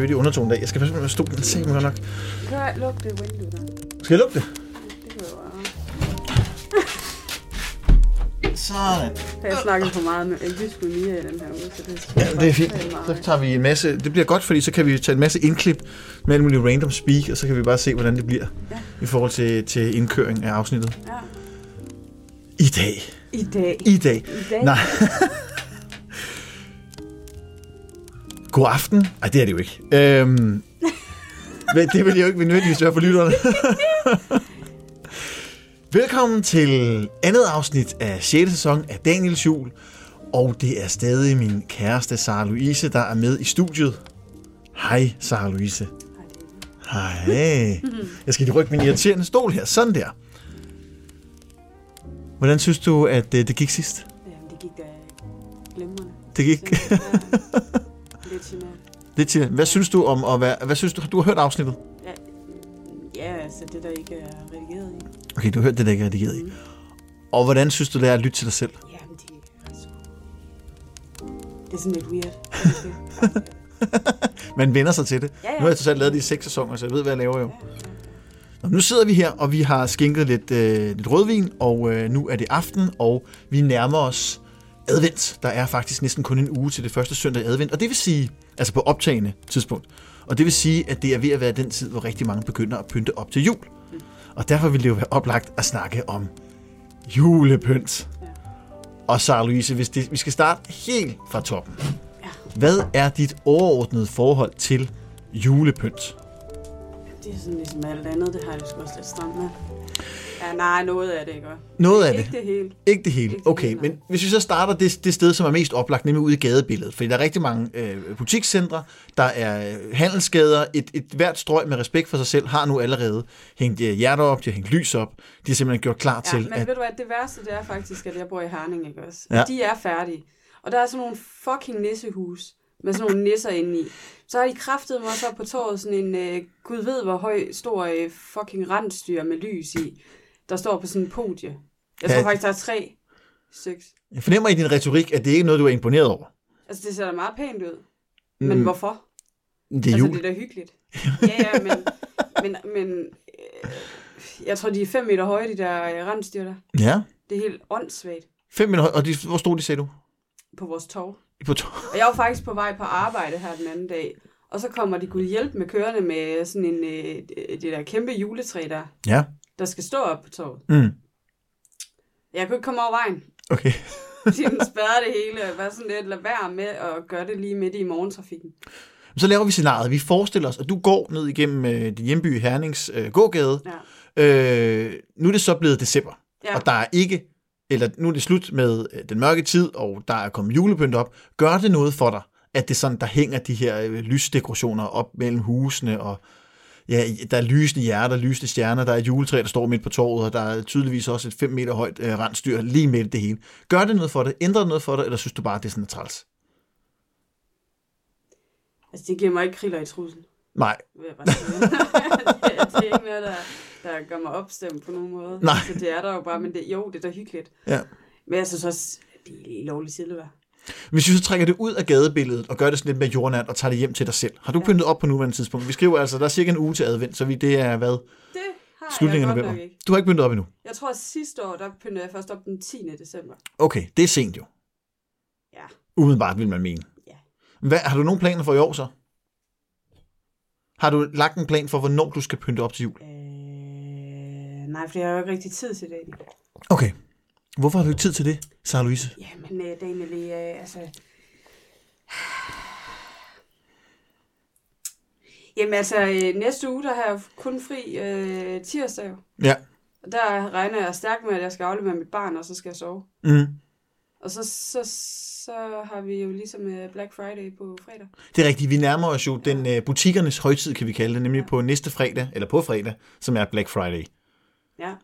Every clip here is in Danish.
dirty undertone dag. Jeg skal passe på med stolen. Se mig godt nok. Kan jeg lukke det vindue der? Skal jeg lukke det? Det kan. Sådan. Jeg har snakket for meget med med Mia i den her uge, så det Ja, det er fint. Så tager vi en masse... Det bliver godt, fordi så kan vi tage en masse indklip med alle mulige random speak, og så kan vi bare se, hvordan det bliver Ja. i forhold til, til indkøring af afsnittet. Ja. I dag. I dag. I dag. I dag. Nej. God aften. Ej, det er det jo ikke. Øhm, men det vil jo ikke nødvendigvis være for lytterne. Velkommen til andet afsnit af 6. sæson af Daniels Jul. Og det er stadig min kæreste, Sara Louise, der er med i studiet. Hej, Sara Louise. Hej. Jeg skal lige rykke min irriterende stol her. Sådan der. Hvordan synes du, at øh, det gik sidst? Jamen, det gik da glimrende. Det gik... Ja. Det til. Hvad synes du om at være... Hvad synes du? Du har hørt afsnittet? Ja, ja, altså det der ikke er redigeret i. Okay, du har hørt det, der ikke er redigeret i. Og hvordan synes du, det er at lytte til dig selv? Jamen, det er sgu- Det er sådan lidt weird. Man vender sig til det. Ja, ja. Nu har jeg totalt lavet det i seks sæsoner, så jeg ved, hvad jeg laver jo. Nå, nu sidder vi her, og vi har skænket lidt, øh, lidt rødvin, og øh, nu er det aften, og vi nærmer os advent. Der er faktisk næsten kun en uge til det første søndag i advent, og det vil sige, altså på optagende tidspunkt, og det vil sige, at det er ved at være den tid, hvor rigtig mange begynder at pynte op til jul. Og derfor vil det jo være oplagt at snakke om julepynt. Og Sara Louise, hvis det, vi skal starte helt fra toppen. Hvad er dit overordnede forhold til julepynt? Det er sådan ligesom alt andet, det har jeg sgu også lidt stramt med. Ja, nej, noget af det, ikke? Noget af det. Ikke det hele. Ikke det hele. Ikke det Okay, hele, men hvis vi så starter det, det sted, som er mest oplagt, nemlig ude i gadebilledet. Fordi der er rigtig mange øh, butikscentre, der er øh, handelsgader. Et, et hvert strøg med respekt for sig selv har nu allerede hængt øh, hjerter op, de har hængt lys op. De har simpelthen gjort klar Ja, til, men at... ved du hvad, det værste det er faktisk, at jeg bor i Herning, ikke også? Ja. De er færdige. Og der er sådan nogle fucking nissehus med sådan nogle nisser inde i. Så har de kraftet mig op på torvet sådan en, øh, gud ved hvor høj, stor øh, fucking rensdyr med lys i, der står på sådan en podie. Jeg tror Ja. faktisk, der er tre stykker. Jeg fornemmer i din retorik, at det ikke er noget, du er imponeret over. Altså, det ser da meget pænt ud. Men Mm, hvorfor? Det er altså, jul. det er da hyggeligt. Ja, ja, men, men, men øh, jeg tror, de er fem meter høje, de der øh, rensdyr der. Ja. Det er helt åndssvagt Fem minutter. Og de, hvor stod de, sagde du? på vores tog. På to. Og jeg var faktisk på vej på arbejde her den anden dag, og så kommer de kunne hjælpe med kørende med sådan en, øh, det der kæmpe juletræ der, Ja. Der skal stå op på toget. Mm. Jeg kunne ikke komme over vejen. Okay. De spærrede det hele, og var sådan lidt, lad være med at gøre det lige midt i morgentrafikken. Så laver vi scenariet. Vi forestiller os, at du går ned igennem øh, din hjemby Hernings øh, gågade. Ja. Øh, nu er det så blevet december. Ja. og der er ikke, eller nu er det slut med øh, den mørke tid, og der er kommet julepynt op. Gør det noget for dig, at det sådan, der hænger de her øh, lysdekorationer op mellem husene, og ja, der er lysende hjerter, lysende stjerner, der er et juletræ, der står midt på torvet, og der er tydeligvis også et 5 meter højt øh, rensdyr lige midt i det hele. Gør det noget for dig? Ændrer det noget for dig, eller synes du bare, det er sådan et træls? Altså, det giver mig ikke kriller i trussen, Nej, vil jeg bare sige. det, det er ikke noget, der, der gør mig opstemt på nogen måde. Nej. Så det er der jo bare, men det, jo, det er da hyggeligt. ja. Men jeg synes også, det er lige lovligt silver. Hvis vi så trækker det ud af gadebilledet og gør det sådan lidt mere jordnært og tager det hjem til dig selv. Har du Ja. pyntet op på nuværende tidspunkt? Vi skriver altså, der er cirka en uge til advent, så vi, det er hvad? Det har Slutningen af jeg godt november. ikke. Du har ikke pyntet op endnu? Jeg tror, at sidste år, der pyntede jeg først op den 10. december. Okay, det er sent jo. Ja. Umiddelbart vil man mene. Ja. Hvad, har du nogen planer for i år så? Har du lagt en plan for, hvornår du skal pynte op til jul? Øh, nej, for jeg har jo ikke rigtig tid til det. Okay. Hvorfor har du ikke tid til det, Sarah Louise? Ja, men øh, Daniel, øh, altså... Jamen altså, øh, næste uge, der har jeg kun fri øh, tirsdag. Ja. Og der regner jeg stærkt med, at jeg skal aflevere mit barn, og så skal jeg sove. Mm. Og så, så, så har vi jo ligesom øh, Black Friday på fredag. Det er rigtigt. Vi nærmer os jo den uh, butikkernes højtid, kan vi kalde det, nemlig på næste fredag, eller på fredag, som er Black Friday. Ja.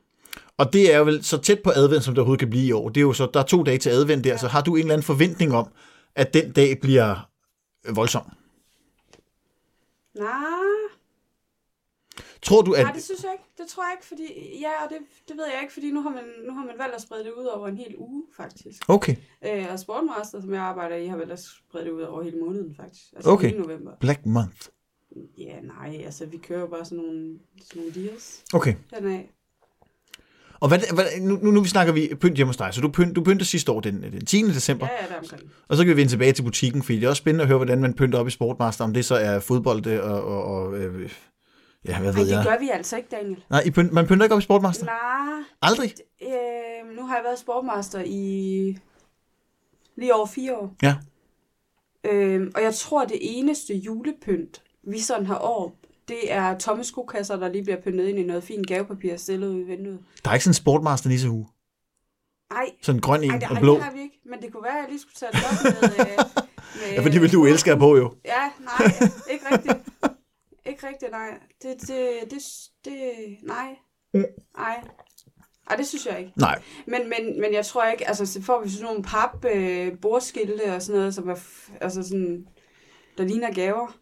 Og det er jo vel så tæt på advent, som det overhovedet kan blive i år. Det er jo så, der er to dage til advent der, så har du en eller anden forventning om, at den dag bliver voldsom? Nej, Tror du, at... Nej, det synes jeg ikke. Det tror jeg ikke, fordi... Ja, og det, det ved jeg ikke, fordi nu har, man, nu har man valgt at sprede det ud over en hel uge, faktisk. Okay, Øh, og Sportmaster, som jeg arbejder i, har valgt at sprede det ud over hele måneden, faktisk. Altså Okay. hele november. Black Month. Ja, nej, altså vi kører jo bare sådan nogle, sådan nogle deals Okay. dernaf. Og hvad, hvad, nu, nu, nu snakker vi pynt hjemme hos dig, så du, pynt, du pynter sidste år den, den 10. december, Ja, ja, der omkring. og så kan vi vende tilbage til butikken, fordi det er også spændende at høre, hvordan man pynter op i Sportmaster, om det så er fodbold og, og, og øh, ja, hvad ved det jeg. gør vi altså ikke, Daniel. Nej, I pynt, man pynter ikke op i Sportmaster? Nej, Aldrig? øh, nu har jeg været sportmaster i lige over fire år. Ja. Øh, og jeg tror, det eneste julepynt, vi sådan har år, det er tomme skokasser, der lige bliver pyntet ind i noget fint gavepapir stillet ud i vinduet. Der er ikke sådan en Sportmaster nissehue? Nej, Sådan en grøn en ej, det, og blå? det har vi ikke. Men det kunne være, at jeg lige skulle tage det op med... øh, med Ja, for det vil du elske at på jo. Ja, nej, ikke rigtigt. Ikke rigtigt, nej. Det, det, det, det nej. Nej. Ej, det synes jeg ikke. Nej. Men, men, men jeg tror ikke, altså så får vi sådan nogle pap øh, bordskilte og sådan noget, som er, altså sådan, der ligner gaver.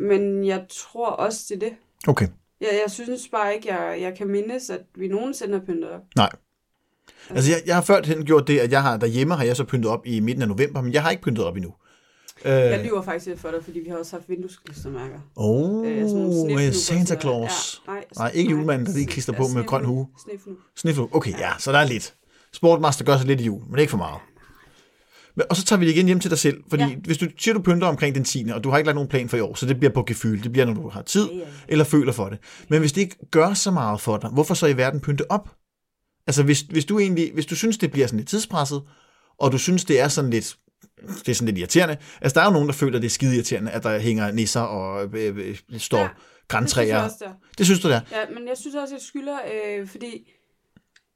Men jeg tror også, det er det. Okay. Jeg, jeg synes bare ikke, jeg, jeg kan mindes, at vi nogensinde har pyntet op. Nej. Altså, jeg, jeg har ført hen gjort det, at jeg har derhjemme har jeg så pyntet op i midten af november, men jeg har ikke pyntet op endnu. Øh, Jeg lyver faktisk lidt for dig, fordi vi har også haft vinduesklistermærker. Åh, Øh, oh, snifnukker, Santa Claus. Ja, nej, Nej, ikke julemanden, der lige klister på med grøn hue. Snifnu. Sniflu. Okay, ja, så der er lidt. Sportmaster gør sig lidt i jul, men ikke for meget. Og så tager vi det igen hjem til dig selv, fordi ja. Ja. hvis du siger, du pynter omkring den 10. og du har ikke lagt nogen plan for i år, så det bliver på gefyl, det bliver, når du har tid, Ja, ja. eller føler for det. Men hvis det ikke gør så meget for dig, hvorfor så i verden pynte op? Altså hvis, hvis du egentlig, hvis du synes, det bliver sådan lidt tidspresset, og du synes, det er sådan lidt, det er sådan lidt irriterende. Altså der er jo nogen, der føler, det er skide irriterende, at der hænger nisser og øh, øh, står ja, Ja, Det synes jeg græntræer. også, der. Det synes du, der? Ja, men jeg synes også, jeg skylder, øh, fordi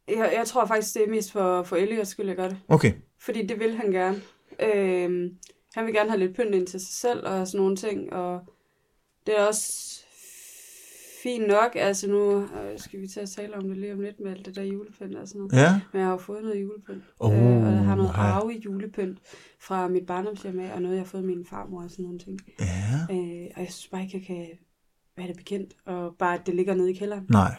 jeg, jeg tror faktisk, det er mest for, for Elliot skyld, jeg gør det. Okay. Fordi det vil han gerne. Øh, han vil gerne have lidt pynt ind til sig selv og sådan nogle ting, og det er også fint nok. Altså nu øh, skal vi til at tale om det lige om lidt med alt det der julepynt og sådan noget. Ja. Men jeg har jo fået noget julepynt. Oh, øh, og jeg har noget arve julepynt fra mit barndomshjem af, og noget, jeg har fået af min farmor og sådan nogle ting. Ja. Øh, og jeg synes bare ikke, jeg kan være det bekendt, og bare at det ligger nede i kælderen. Nej.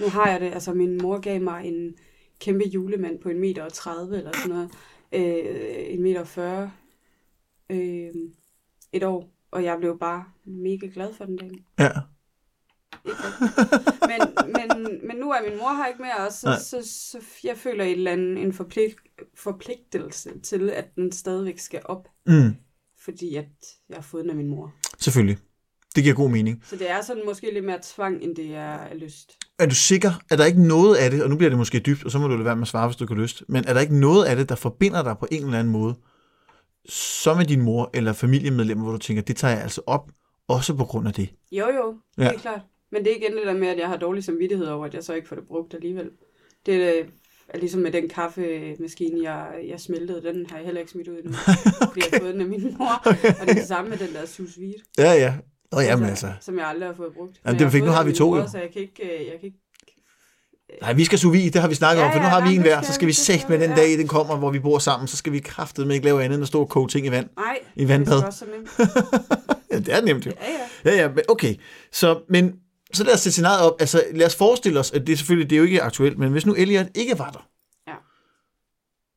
Nu har jeg det, altså min mor gav mig en kæmpe julemand på en meter og 30 eller sådan noget. Øh, en meter og 40. Øh, et år. Og jeg blev bare mega glad for den dag. Ja. Men, men, men nu er min mor her ikke mere, og så, Nej. så, så, jeg føler et eller andet, en forpligt, forpligtelse til, at den stadigvæk skal op. Mm. Fordi at jeg har fået den af min mor. Selvfølgelig. Det giver god mening. Så det er sådan måske lidt mere tvang, end det er lyst. Er du sikker, at der ikke noget af det, og nu bliver det måske dybt, og så må du lade være med at svare, hvis du har lyst, men er der ikke noget af det, der forbinder dig på en eller anden måde, så med din mor eller familiemedlemmer, hvor du tænker, det tager jeg altså op, også på grund af det? Jo, jo, det er klart. Men det er igen det der med, at jeg har dårlig samvittighed over, at jeg så ikke får det brugt alligevel. Det er, er ligesom med den kaffemaskine, jeg, jeg smeltede, den har jeg heller ikke smidt ud endnu. okay. Fordi jeg har fået den af min mor. Og det er det samme med den der sous vide. Ja, ja. Og jamen altså. Som jeg aldrig har fået brugt. Jamen, Men det fået Nu har vi to, jo. Så jeg kan ikke... øh, Jeg kan ikke Nej, vi skal sous vide, det har vi snakket Ja, om, for nu ja, har vi en hver, så skal vi sætte med den ja. dag, den kommer, hvor vi bor sammen, så skal vi kraftedeme ikke lave andet end at stå og koge ting i vand. Nej, I vandbad. det er også så nemt. Ja, det er nemt jo. Ja, ja. Ja, ja, men okay. Så, men, så lad os sætte scenariet op. Altså, lad os forestille os, at det er selvfølgelig, det er jo ikke aktuelt, men hvis nu Elliot ikke var der, Ja.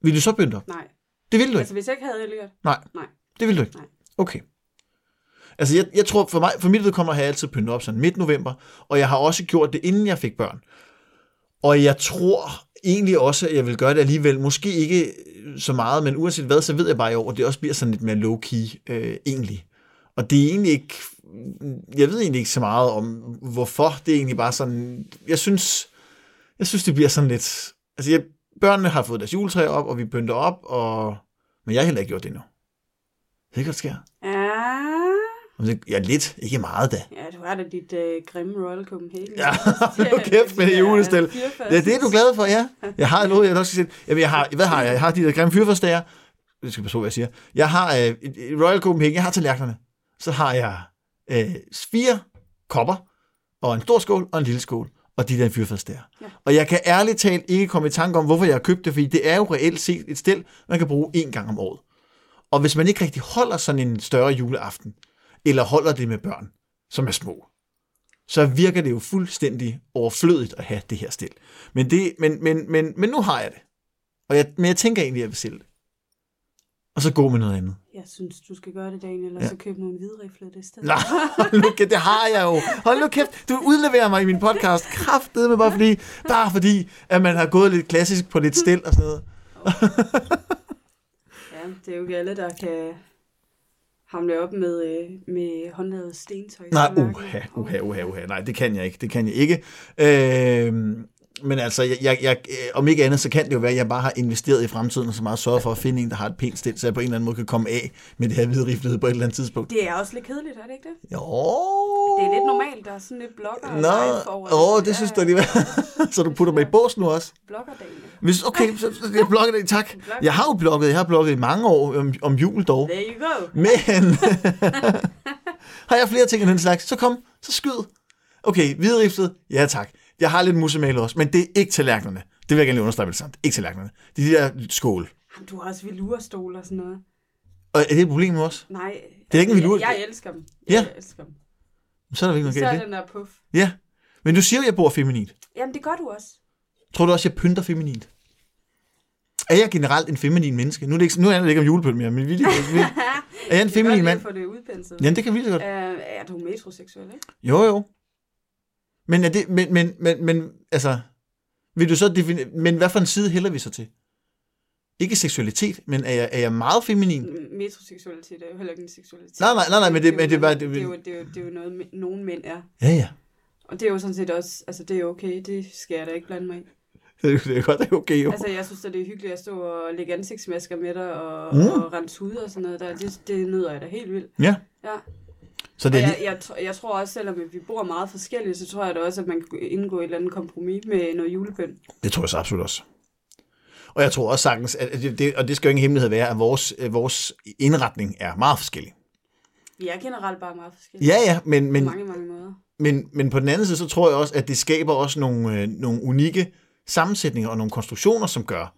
vil du så op? Nej. Det vil du ikke. Altså, hvis jeg ikke havde Elliot. Nej. Nej. Det vil du ikke? Nej. Okay. Altså, jeg, jeg tror, for mig, for mit vedkommende har jeg altid pyntet op sådan midt november, og jeg har også gjort det, inden jeg fik børn. Og jeg tror egentlig også, at jeg vil gøre det alligevel. Måske ikke så meget, men uanset hvad, så ved jeg bare i år, at det også bliver sådan lidt mere low-key øh, egentlig. Og det er egentlig ikke... Jeg ved egentlig ikke så meget om, hvorfor. Det er egentlig bare sådan... Jeg synes, jeg synes det bliver sådan lidt... Altså, jeg, børnene har fået deres juletræ op, og vi pynter op, og... Men jeg har heller ikke gjort det endnu. Det kan godt sker. Ja. Ja, lidt. Ikke meget da. Ja, du har da dit øh, grimme Royal Copenhagen. Ja, hold kæft med det julestel. Det er det, du glad for, ja. Jeg har noget, jeg også skal sætte. Jamen, jeg har, hvad har jeg? Jeg har de der grimme fyrfærdsdager. Det skal passe på, hvad jeg siger. Jeg har øh, Royal Copenhagen, jeg har tallerkenerne. Så har jeg øh, fire kopper, og en stor skål og en lille skål, og de der fyrfærdsdager. Ja. Og jeg kan ærligt talt ikke komme i tanke om, hvorfor jeg har købt det, fordi det er jo reelt set et stel, man kan bruge én gang om året. Og hvis man ikke rigtig holder sådan en større juleaften, eller holder det med børn, som er små, så virker det jo fuldstændig overflødigt at have det her stil. Men, det, men, men, men, men nu har jeg det. Og jeg, men jeg tænker egentlig, at jeg vil sælge det. Og så gå med noget andet. Jeg synes, du skal gøre det, Daniel, og Ja. så købe nogle hvidrifler det sted. Nej, hold kæft, det har jeg jo. Hold nu kæft, du udleverer mig i min podcast. Kraftede med bare fordi, bare fordi, at man har gået lidt klassisk på lidt stil og sådan noget. Ja, det er jo ikke alle, der kan hamle op med, øh, med håndlavet stentøj. Nej, uha, uha, uha, uha. Nej, det kan jeg ikke. Det kan jeg ikke. Øh, men altså, jeg, jeg, jeg, øh, om ikke andet, så kan det jo være, at jeg bare har investeret i fremtiden, og så meget sørget for at finde en, der har et pænt stil, så jeg på en eller anden måde kan komme af med det her hvide riflighed på et eller andet tidspunkt. Det er også lidt kedeligt, er det ikke det? Jo. Det er lidt normalt, der er sådan lidt blogger. Nå, over åh, det synes du alligevel. så du putter mig i bås nu også? Blogger, Daniel. Hvis, okay, så, jeg blogger det, tak. Jeg har jo blogget, jeg har blogget i mange år om, om jul dog. There you go. Men har jeg flere ting af den slags, så kom, så skyd. Okay, hvidriftet, ja tak. Jeg har lidt musemaler også, men det er ikke tallerkenerne. Det vil jeg gerne understrege med det. Ikke tallerkenerne. Det er de der skål. Jamen, du har også velurstol og sådan noget. Og er det et problem også? Nej. Det er ikke en velur- Jeg, jeg elsker dem. Ja. Jeg elsker dem. Så er der ikke noget Så galt i er den der puff. Ja. Men du siger jo, at jeg bor feminint. Jamen, det gør du også. Tror du også, jeg pynter feminint? Er jeg generelt en feminin menneske? Nu er det ikke, nu er det ikke om julepynt mere, men vi, vi, er jeg en feminin mand? Det er få det udpenslet. Ja, det kan vi så godt. Uh, er du metroseksuel, ikke? Jo, jo. Men, er det, men, men, men, men altså, vil du så definere, men hvad for en side hælder vi så til? Ikke seksualitet, men er jeg, er jeg meget feminin? Metroseksualitet er jo heller ikke en seksualitet. Nej, nej, nej, nej, men det- er men det er bare- det- det, er jo, det, er jo, det er jo noget, nogle mænd er. Ja, ja. Og det er jo sådan set også, altså det er okay, det skal jeg da ikke blande mig i. Det er, det godt, det er okay jo. Altså jeg synes at det er hyggeligt at stå og lægge ansigtsmasker med dig og, mm. og rense hud og sådan noget der. Det, det nyder jeg da helt vildt. Ja, Ja. Så det er jeg, lige, jeg, tr- jeg tror også, selvom vi bor meget forskelligt, så tror jeg da også, at man kan indgå et eller andet kompromis med noget julepynt. det tror jeg så absolut også. Og jeg tror også sagtens, at det, og det skal jo ingen hemmelighed være, at vores, øh, vores indretning er meget forskellig. Vi er generelt bare meget forskellige. Ja, ja, men, På men, mange, mange måder. men, men på den anden side, så tror jeg også, at det skaber også nogle, øh, nogle unikke sammensætninger og nogle konstruktioner, som gør,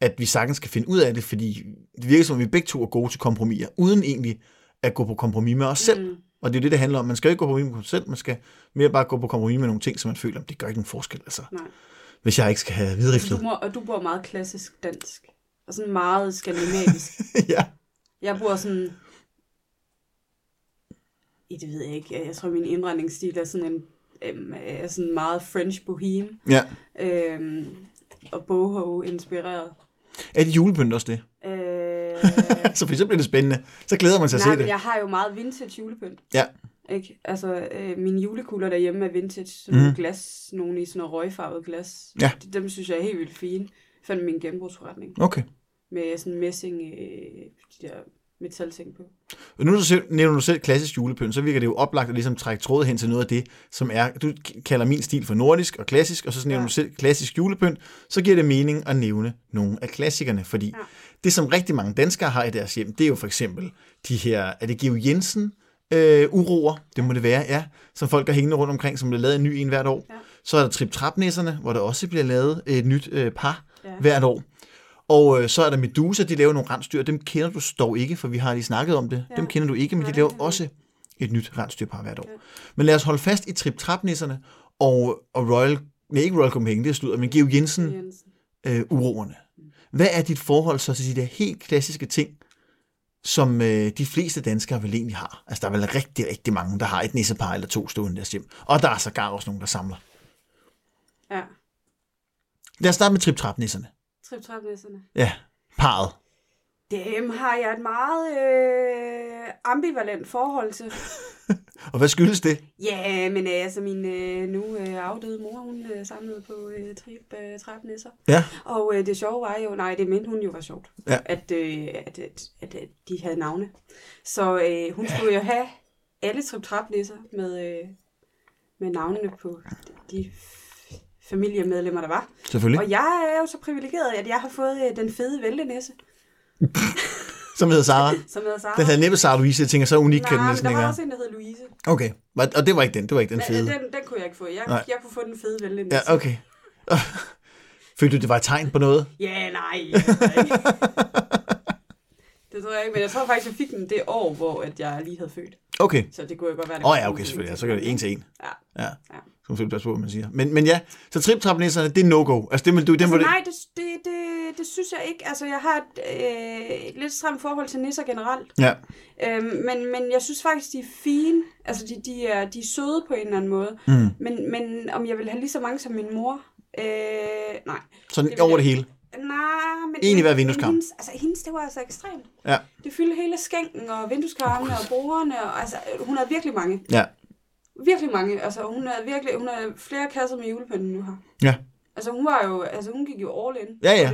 at vi sagtens kan finde ud af det, fordi det virker som, at vi begge to er gode til kompromiser, uden egentlig at gå på kompromis med os selv. Mm. Og det er jo det, det handler om. Man skal ikke gå på kompromis med sig selv, man skal mere bare gå på kompromis med nogle ting, som man føler, det gør ikke nogen forskel. Altså, Nej. hvis jeg ikke skal have hvidriflet. du, må, og du bor meget klassisk dansk. Og sådan meget skandinavisk. ja. Jeg bor sådan... I det ved jeg ikke. Jeg tror, min indretningsstil er sådan en øhm, er sådan meget French boheme. ja. Øhm, og boho-inspireret. Er det julepynt også det? Øh, Så for eksempel er det spændende. Så glæder man sig til nej, at se men det. jeg har jo meget vintage julepynt. Ja. Ikke? Altså, øh, mine julekugler derhjemme er vintage. Sådan nogle glas, nogle i sådan noget røgfarvet glas. Ja. De- Dem synes jeg er helt vildt fine. Fandt min genbrugsforretning Okay. med sådan messing, øh, de der metalting på. Og nu nævner du selv klassisk julepynt, så virker det jo oplagt at ligesom trække trådet hen til noget af det, som er, du kalder min stil for nordisk og klassisk, og så nævner Ja. du selv klassisk julepynt, så giver det mening at nævne nogle af klassikerne, fordi Ja. det, som rigtig mange danskere har i deres hjem, det er jo for eksempel de her, er det Georg Jensen, øh, uroer, det må det være, ja, som folk har hængende rundt omkring, som bliver lavet en ny en hvert år. Ja. Så er der trip trap hvor der også bliver lavet et nyt øh, par Ja. hvert år. Og øh, så er der Medusa, de laver nogle rensdyr. Dem kender du dog ikke, for vi har lige snakket om det. Ja. Dem kender du ikke, men de laver også et nyt rensdyrpar hvert år. Ja. Men lad os holde fast i trip trap og, og Royal, nej ikke Royal Copenhagen, det er sludder, men Georg Jensen Jensen. øh, uroerne. Hvad er dit forhold så til de der helt klassiske ting, som øh, de fleste danskere vel egentlig har? Altså, der er vel rigtig, rigtig mange, der har et nissepar eller to stående i deres hjem. Og der er sågar også nogen, der samler. Ja. Lad os starte med trip trap nisserne trip trap Ja, parret. Dem har jeg et meget øh, ambivalent forhold til. Og hvad skyldes det? Ja, men øh, altså min øh, nu øh, afdøde mor, hun øh, samlede på øh, trip øh, trapnisser. Ja, Og øh, det sjove var jo, nej, det mente hun jo var sjovt, Ja. at, øh, at, at, at, at de havde navne. Så øh, hun skulle jo have alle trip med, øh, med navnene på de familiemedlemmer, der var. selvfølgelig. Og jeg er jo så privilegeret, at jeg har fået øh, den fede væltenisse, Som hedder Sara. som hedder Sara. Den havde næppe Sara Louise. Jeg tænker, så unik kan den Nej, men næsten der ikke var være. også en, der hed Louise. Okay, og det var ikke den. Det var ikke den Men, fede. øh, den, den kunne jeg ikke få. Jeg, Nej. jeg kunne få den fede væltenisse. Ja, okay. Følte du, det var et tegn på noget? Ja, nej. Det tror jeg ikke. det tror jeg ikke, men jeg tror faktisk, jeg fik den det år, hvor at jeg lige havde født. Okay. Så det kunne jo godt være, det Åh oh, ja, okay, selvfølgelig. Ja, så kan det en til en. Ja. Ja. Ja. Så må man selvfølgelig passe på, hvad man siger. Men, men ja, så triptrapnisserne, det er no-go. Altså det, vil du, den, Altså, det, nej, det, det, det, det synes jeg ikke. Altså, jeg har et, øh, et lidt stramt forhold til nisser generelt. Ja, Øhm, men, men jeg synes faktisk, de er fine. Altså, de, de, er, de er søde på en eller anden måde. mm. Men, men om jeg vil have lige så mange som min mor? Øh, nej. sådan vil over det hele. Nej, men... Men- hver vindueskarm. Hendes, altså, hendes, det var altså ekstremt. Ja. Det fyldte hele skænken og vindueskarmene og bordene. Og, altså, hun havde virkelig mange. Ja. Virkelig mange. Altså, hun havde virkelig... Hun havde flere kasser med julepynt, end nu har. Ja. Altså, hun var jo... Altså, hun gik jo all in. Ja, ja.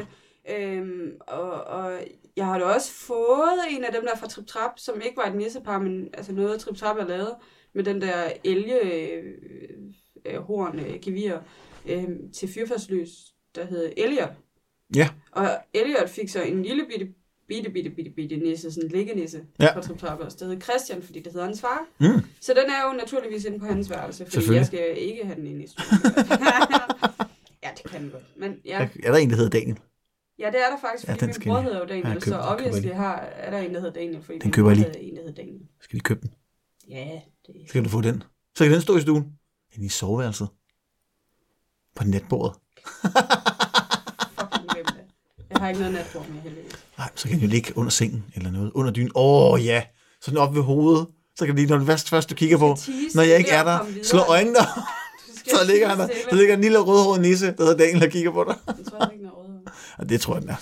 Øhm, og, og jeg har da også fået en af dem der fra Trip Trap, som ikke var et nissepar, men altså noget Trip Trap er lavet, med den der elge øh, øh, horn øh, gevir øh, til fyrfærdsløs, der hed Elliot. Ja. Og Elliot fik så en lille bitte, bitte, bitte, bitte, bitte nisse, sådan en liggenisse Ja. fra Trip også. Det hed Christian, fordi det hedder hans far. Mm. Så den er jo naturligvis inde på hans værelse, fordi jeg skal ikke have den inde i ja, det kan den godt. Men ja, Er der en, der hedder Daniel? Ja, det er der faktisk, Ja, fordi den min bror vi- hedder jo Daniel, Ja, ja, køb så obviously har, er der en, der hedder Daniel, fordi Den min køber bror jeg lige. hedder en, der hedder Daniel. Skal de købe den? Ja, det Så kan du få den. Så kan den stå i stuen. Inde i soveværelset. På netbordet. fucking glem det. Jeg har ikke noget natbord med heldigvis. Nej, så kan den jo ligge under sengen eller noget. Under dynen. Åh oh, ja. Så den op ved hovedet. Så kan det lige, når det først, først du kigger på. Når jeg ikke det er der, slå øjnene op. Så ligger han der. Så ligger en lille rødhåret nisse, der hedder Daniel og kigger på dig. Jeg tror ikke, den er rød. Og det tror jeg, den er.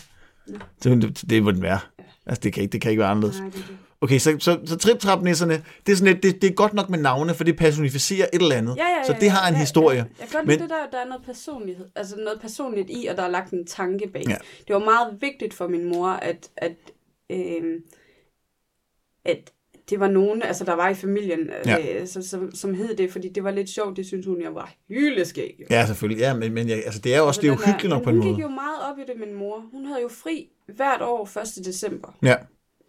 Det, det må den være. Altså, det kan ikke, det kan ikke være anderledes. Nej, det det. Okay, så, så, så trip-trap-nisserne, det er, sådan et, det, det er godt nok med navne, for det personificerer et eller andet. Ja, ja, ja, så det har en ja, historie. Ja. Jeg kan Men- det der, der er noget personlighed, altså noget personligt i, og der er lagt en tanke bag. Ja. Det var meget vigtigt for min mor, at, at, øh, at det var nogen, altså der var i familien, Ja. øh, som, som, som hed det, fordi det var lidt sjovt, det synes hun, jeg var hyldeskæg. Ja, selvfølgelig. Ja, men, men ja, altså, det er jo også det er jo hyggeligt nok på en Hun måde. gik jo meget op i det, min mor. Hun havde jo fri hvert år 1. december, Ja,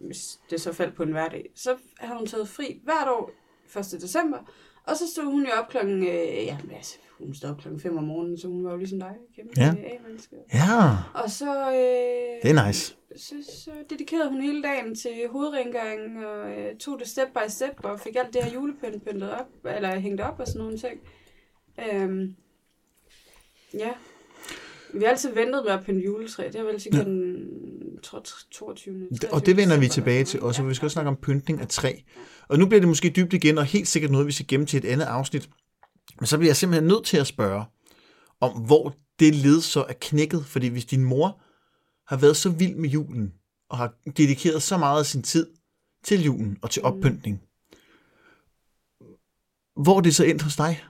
hvis det så faldt på en hverdag. Så havde hun taget fri hvert år 1. december, og så stod hun jo op klokken, øh, ja, altså, hun stod op klokken 5 om morgenen, så hun var jo ligesom dig, kæmpe Ja. ja. A-menneske. ja, Og så, øh, det er nice. så, så dedikerede hun hele dagen til hovedrengøring, og øh, tog det step by step, og fik alt det her julepynt pyntet op, eller hængt op og sådan nogle ting. Øhm, ja. Vi har altid ventet med at pynte juletræ. Det har vel sikkert tror, 22. Og det vender vi 23. tilbage til også, for vi skal også snakke om pyntning af træ. Og nu bliver det måske dybt igen, og helt sikkert noget, vi skal gemme til et andet afsnit. Men så bliver jeg simpelthen nødt til at spørge, om hvor det led så er knækket. Fordi hvis din mor har været så vild med julen, og har dedikeret så meget af sin tid til julen og til Mm. oppyntning, hvor er det så endt hos dig?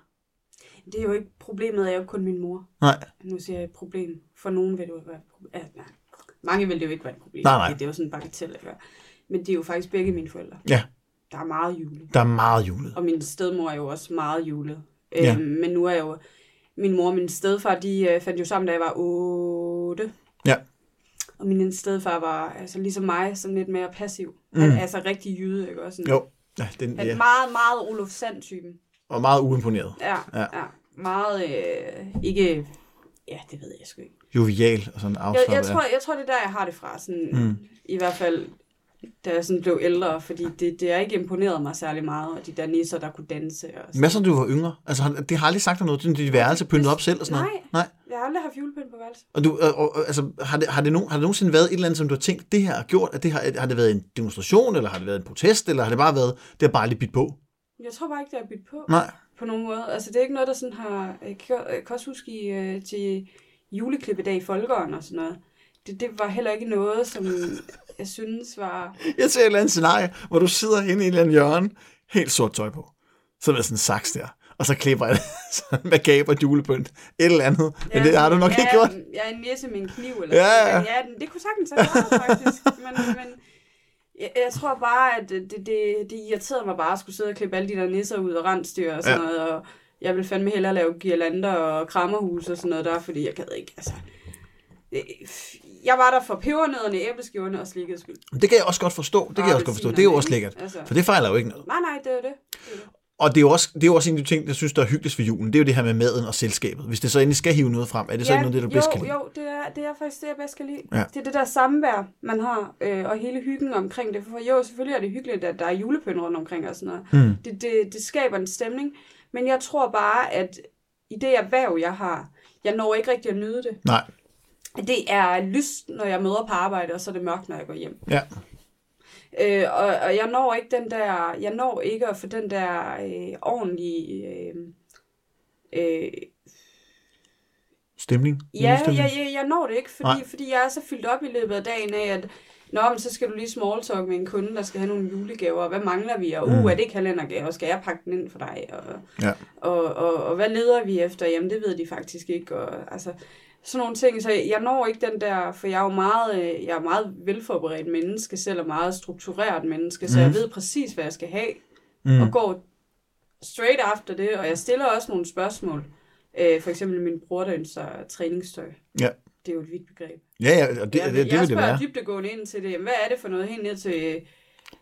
Det er jo ikke, problemet er jo kun min mor. Nej, Nu siger jeg et problem. For nogen vil det jo være. Ja, nej. Mange vil det jo ikke være et problem. Nej, nej. Det er jo sådan en bagatell, ikke? Men det er jo faktisk begge mine forældre. Ja. Der er meget jule. der er meget julet. Og min stedmor er jo også meget julet. Ja. Øhm, men nu er jeg jo... Min mor og min stedfar, de øh, fandt jo sammen, da jeg var 8. Ja. Og min stedfar var altså ligesom mig, sådan lidt mere passiv. Mm. Altså rigtig jyde, ikke også? Sådan, Jo, ja, den, ja. meget, meget Olof Sand-typen. og meget uimponeret. Ja, Ja. ja. ja. Meget, øh, ikke... Ja, det ved jeg sgu ikke. Jovial og sådan Jeg, afslappet. jeg, tror, jeg tror, det er der, jeg har det fra. Sådan, Mm. I hvert fald, da jeg sådan blev ældre, fordi det, det har ikke imponeret mig særlig meget, og de der nisser, der kunne danse. Og sådan. Hvad så, du var yngre? Altså, han- det har aldrig sagt dig noget dit værelse, pyntet op selv og sådan noget? Nej. Nej. Jeg har aldrig haft julepynt på værelse. Og, du, og, og, altså, har, det, har, det nogen, har det nogensinde været et eller andet, som du har tænkt, det her har gjort, at det har, har det været en demonstration, eller har det været en protest, eller har det bare været, det har bare lige bidt på? Jeg tror bare ikke, det er byttet på. Nej. På nogen måde. Altså, det er ikke noget, der sådan har... Jeg kan, jeg kan også huske i, øh, til juleklippedag i Folkeånd og sådan noget. Det, det var heller ikke noget, som jeg synes var... Jeg ser et eller andet scenarie, hvor du sidder henne i et eller andet hjørne, helt sort tøj på. Så er der sådan en saks der. Og så klipper jeg sådan med gaber julepynt. Et eller andet. Men det har du nok ja, ikke gjort. Jeg er en næse med en kniv. Eller Ja, sådan. ja. Men ja, det kunne sagtens have været, faktisk. Men, men jeg, jeg tror bare, at det, det, det irriterede mig bare at skulle sidde og klippe alle de der nisser ud og rensdyr og sådan Ja. ja. noget. Og jeg ville fandme hellere lave girlander og krammerhus og sådan noget der, fordi jeg gad ikke, altså... øh, Jeg var der for pebernødderne, æbleskiverne og slikket skyld. Det kan jeg også godt forstå. Det kan jeg også godt forstå. Det er jo også lækkert. Altså, For det fejler jo ikke noget. nej, nej, det er det. det, er det. Og det er, jo også, det er jo også en af de ting, jeg synes, der er hyggeligst ved julen. Det er jo det her med maden og selskabet. Hvis det så endelig skal hive noget frem, er det så ikke noget, det, du bedst jo, kan lide? Jo, det er, det er faktisk det, jeg bedst kan lide. Ja. Det er det der samvær, man har, øh, og hele hyggen omkring det. For jo, selvfølgelig er det hyggeligt, at der er julepynt rundt omkring og sådan noget. Mm. Det, det, det skaber en stemning. Men jeg tror bare, at i det erhverv, jeg har, jeg når ikke rigtig at nyde det. Nej. Det er lyst, når jeg møder på arbejde, og så er det mørkt, når jeg går hjem. Ja. Øh, og, og jeg når ikke den der, jeg når ikke at få den der øh, ordentlige, øh, øh, Stemning? ja, jeg, jeg, jeg når det ikke, fordi, Nej. fordi jeg er så fyldt op i løbet af dagen af, at Nå, men så skal du lige small talk med en kunde, der skal have nogle julegaver, og hvad mangler vi? Og uh, Mm. er det kalendergaver? Skal jeg pakke den ind for dig? Og, Ja. og, og, og hvad leder vi efter? Jamen, det ved de faktisk ikke. Og, altså, sådan nogle ting. Så jeg når ikke den der, for jeg er jo meget, øh, jeg er meget velforberedt menneske, selv og meget struktureret menneske, så Mm. jeg ved præcis, hvad jeg skal have, Mm. og går straight after det, og jeg stiller også nogle spørgsmål. Øh, for eksempel min bror, der ønsker træningstøj. Ja. Det er jo et vidt begreb. Ja, ja, og det, jeg, det, det, det jeg vil det spørger være. dybdegående ind til det. Hvad er det for noget helt ned til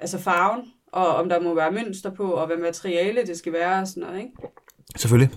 altså farven, og om der må være mønster på, og hvad materiale det skal være og sådan noget, ikke? Selvfølgelig.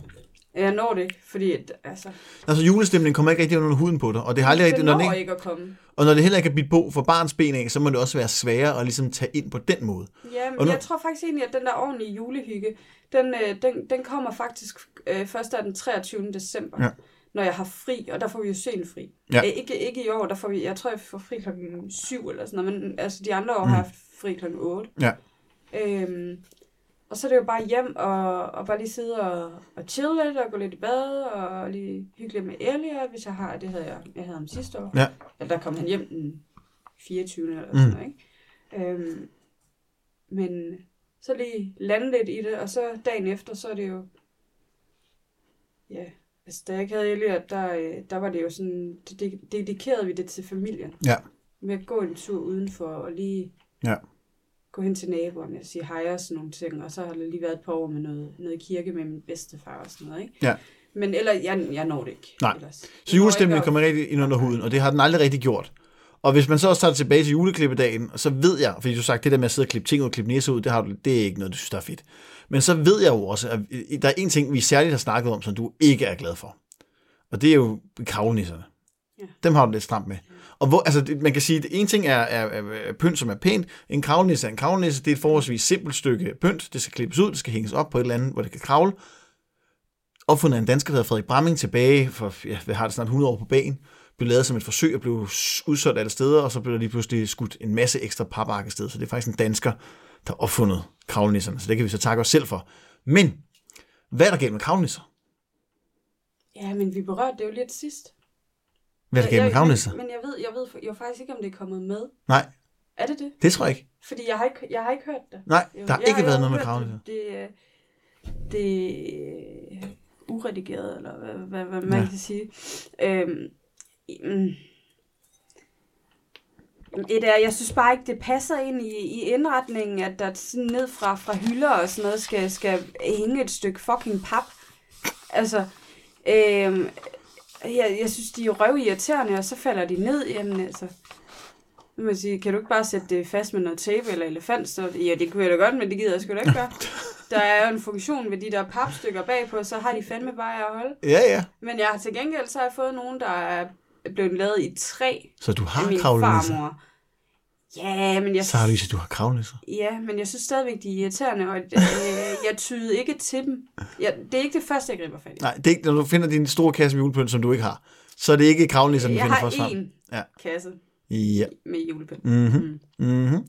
Jeg når det ikke, fordi altså, Altså julestemningen kommer ikke rigtig under huden på dig, og det har aldrig rigtig, når det ikke, ikke at komme. og når det heller ikke er bidt på for barns ben af, så må det også være sværere at ligesom tage ind på den måde. Ja, Og men nu- jeg tror faktisk egentlig, at den der ordentlige julehygge, den, øh, den, den kommer faktisk øh, først af den 23. december, Ja. Når jeg har fri, og der får vi jo sent fri. Ja. Ikke, ikke i år, der får vi, jeg tror, jeg får fri klokken 7 eller sådan noget, men altså de andre år Mm. har jeg haft fri klokken 8. Ja. Øhm, og så er det jo bare hjem og, og bare lige sidde og, og chill lidt og gå lidt i bad og lige hygge lidt med Elia, hvis jeg har, det havde jeg, jeg havde ham sidste år. Ja. Eller der kom han hjem den 24. eller Mm. sådan noget, ikke? Øhm, men så lige lande lidt i det, og så dagen efter, så er det jo, ja, altså da jeg ikke havde Elliot, der, øh, der var det jo sådan, det, det, dedikerede vi det til familien. Ja. Med at gå en tur udenfor og lige Ja. gå hen til naboerne og sige hej og sådan nogle ting, og så har der lige været et par år med noget, noget kirke med min bedstefar og sådan noget, ikke? Ja. Men eller, jeg, jeg når det ikke. Nej. Ellers. Så julestemningen kommer rigtig ind under huden, og det har den aldrig rigtig gjort. Og hvis man så også tager det tilbage til juleklippedagen, så ved jeg, fordi du har sagt, det der med at sidde og klippe ting ud og klippe næse ud, det, har du, det er ikke noget, du synes, der er fedt. Men så ved jeg jo også, at der er en ting, vi særligt har snakket om, som du ikke er glad for. Og det er jo kravlenisserne. Ja. Dem har du lidt stramt med. Og hvor, altså, man kan sige, at en ting er, er, er, pynt, som er pænt. En kravlenisse er en kravlenisse. Det er et forholdsvis simpelt stykke pynt. Det skal klippes ud, det skal hænges op på et eller andet, hvor det kan kravle. Opfundet af en dansker, der hedder Frederik Bramming tilbage for, ja, hvad har det snart 100 år på bagen. Blev lavet som et forsøg og blev udsolgt alle steder, og så blev der lige pludselig skudt en masse ekstra papark sted. Så det er faktisk en dansker, der har opfundet kravlenisserne. Så det kan vi så takke os selv for. Men, hvad er der galt med kravlenisser? Ja, men vi berørte det jo lidt sidst. Hvad er der galt med kravlenisser? Men, jeg ved, jeg ved jeg ved faktisk ikke, om det er kommet med. Nej, Er det det? det tror jeg ikke. Fordi jeg har ikke, jeg har ikke hørt det. Nej, Jo, der har jeg- ikke jeg været har noget med kravlenisser. Det, det, det er uredigeret, eller hvad, hvad, hvad man Ja. kan sige. Øhm. Et er, jeg synes bare ikke, det passer ind i, i indretningen, at der sådan ned fra, fra hylder og sådan noget skal, skal hænge et stykke fucking pap. Altså, øhm, jeg, jeg synes, de er røvirriterende, og så falder de ned. Jamen altså, jeg sige, kan du ikke bare sætte det fast med noget tape eller elefant? Så, ja, det kunne jeg da godt, men det gider jeg sgu da ikke gøre. Der er jo en funktion ved de der papstykker bagpå, så har de fandme bare at holde. Ja, ja. Men jeg har til gengæld så har jeg fået nogen, der er blevet lavet i træ Så du har kravlenisser. Ja, men jeg, Så har du du har kravlenisser. ja, men jeg synes stadigvæk, de er irriterende, og øh, jeg tyder ikke til dem. Ja, det er ikke det første, jeg griber fat i. Nej, det er ikke, når du finder din store kasse med julepynt, som du ikke har, så er det ikke kravlenisserne, du jeg finder har først frem. én Ja. kasse Ja. med julepynt. Mm-hmm. Mm-hmm.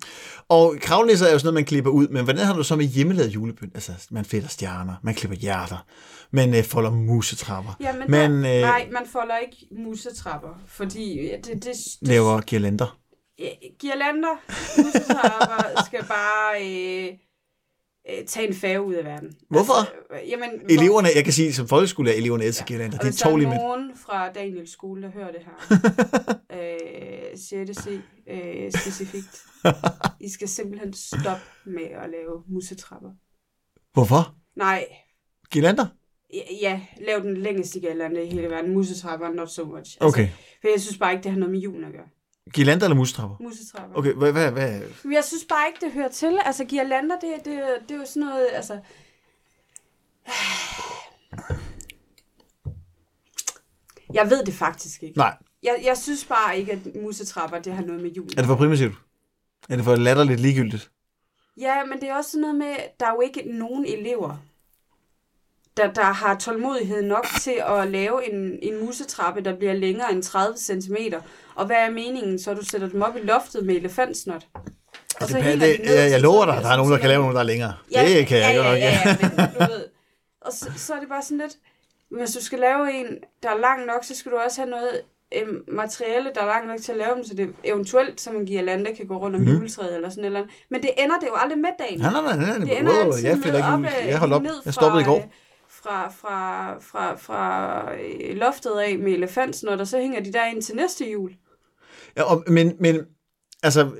Og kravlenisser er jo sådan noget, man klipper ud, men hvordan har du så med hjemmelavet julepynt? Altså, man fletter stjerner, man klipper hjerter, man øh, folder musetrapper, Ja, men, man der, øh, nej, man folder ikke musetrapper, fordi det, det, det, laver girlander. Ja, Girlander, musetrapper skal bare øh, øh, tage en færge ud af verden. Hvorfor? Altså, jamen, Eleverne, jeg kan sige, som folkeskole er eleverne elsker girlander. og Det er hvis der er tårligt nogen fra Daniels skole, der hører det her, øh, 6. C øh, specifikt. I skal simpelthen stoppe med at lave musetrapper. Hvorfor? Nej. Girlander? Ja, lav den længeste girlander i hele verden. Musetrapper, not so much. Altså, okay. For jeg synes bare ikke, det har noget med julen at gøre. Girlander eller musetrapper? Musetrapper. Okay, hvad, hvad, hvad? Jeg synes bare ikke, det hører til. Altså, girlander, det, det, det er jo sådan noget, altså... Jeg ved det faktisk ikke. Nej. Jeg, jeg synes bare ikke, at musetrapper, det har noget med jul. Er det for primitivt? Er det for latterligt ligegyldigt? Ja, men det er også noget med, der er jo ikke nogen elever, der, der har tålmodighed nok til at lave en, en musetrappe, der bliver længere end 30 cm. Og hvad er meningen? Så du sætter dem op i loftet med elefantsnot. Og Det, så det, ned jeg, jeg lover 12 dig, der er nogen, der kan lave nogle, der er længere. Ja, det kan jeg ja, ja, ja, ja, men du ved. Og så, så er det bare sådan lidt, hvis du skal lave en, der er lang nok, så skal du også have noget øhm, materiale, der er langt nok til at lave dem, så det eventuelt, som en girlande kan gå rundt om mm. juletræet eller sådan eller andet. Men det ender det jo aldrig med dagen. Nej, nej, nej, nej, Det ender Wow, altid jeg med ikke op, øh, Jeg holdt op. ned Jeg stoppede i fra, går. øh, Fra, fra, fra, fra øh, loftet af med elefantsnot, og så hænger de der ind til næste jul. Ja, og, men, men altså,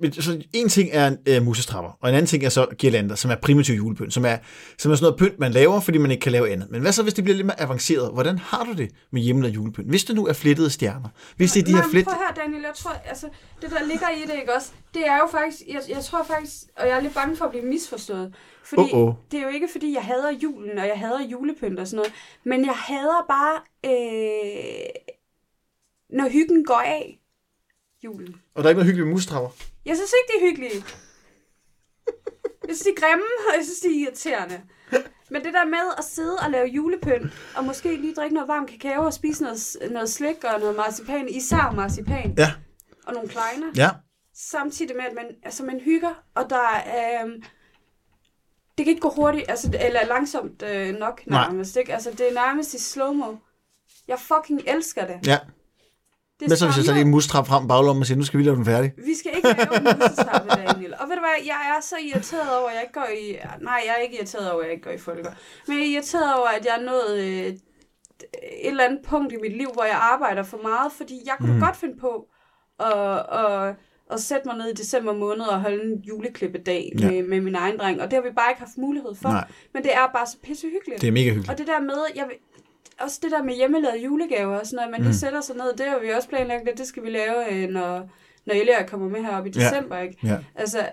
men, så en ting er øh, musestrapper, og en anden ting er så girlander, som er primitiv julepynt, som er, som er sådan noget pynt, man laver, fordi man ikke kan lave andet. Men hvad så, hvis det bliver lidt mere avanceret? Hvordan har du det med hjemmelavet julepynt? Hvis det nu er flettede stjerner, hvis det er de her flet... prøv her, Daniel, jeg tror, altså, det der ligger i det, ikke også, det er jo faktisk, jeg, jeg tror faktisk, og jeg er lidt bange for at blive misforstået, fordi Åh, åh. det er jo ikke, fordi jeg hader julen, og jeg hader julepynt og sådan noget, men jeg hader bare, øh, når hyggen går af julen. Og der er ikke noget hyggeligt med musestrapper. Jeg synes ikke, de er hyggelige. Jeg synes, de er grimme, og jeg synes, de er irriterende. Men det der med at sidde og lave julepynt, og måske lige drikke noget varm kakao og spise noget, noget slik og noget marcipan, især marcipan, Ja, og nogle kleiner, ja. samtidig med, at man, altså, man hygger, og der er... Øh, det kan ikke gå hurtigt, altså, eller langsomt øh, nok Nej. nærmest, ikke? Altså, det er nærmest i slow-mo. Jeg fucking elsker det. ja. Det Hvad så, hvis jeg så lige mustrap frem baglommen og siger, nu skal vi lave den færdig? Vi skal ikke lave en musetrappe, Daniel. Og ved du hvad, jeg er så irriteret over, at jeg ikke går i... Nej, jeg er ikke irriteret over, at jeg ikke går i folker. Men jeg er irriteret over, at jeg er nået øh, et eller andet punkt i mit liv, hvor jeg arbejder for meget. Fordi jeg kunne Mm. godt finde på at, at, at sætte mig ned i december måned og holde en juleklippedag Ja. ja. med, med min egen dreng. Og det har vi bare ikke haft mulighed for. Nej. Men det er bare så pissehyggeligt. Det er mega hyggeligt. Og det der med, jeg vil, også det der med hjemmelavede julegaver og sådan noget, man lige Mm. sætter sig ned, det har vi også planlagt, at det skal vi lave, øh, når, når Elia kommer med herop i Ja. december, ikke? Ja. Altså,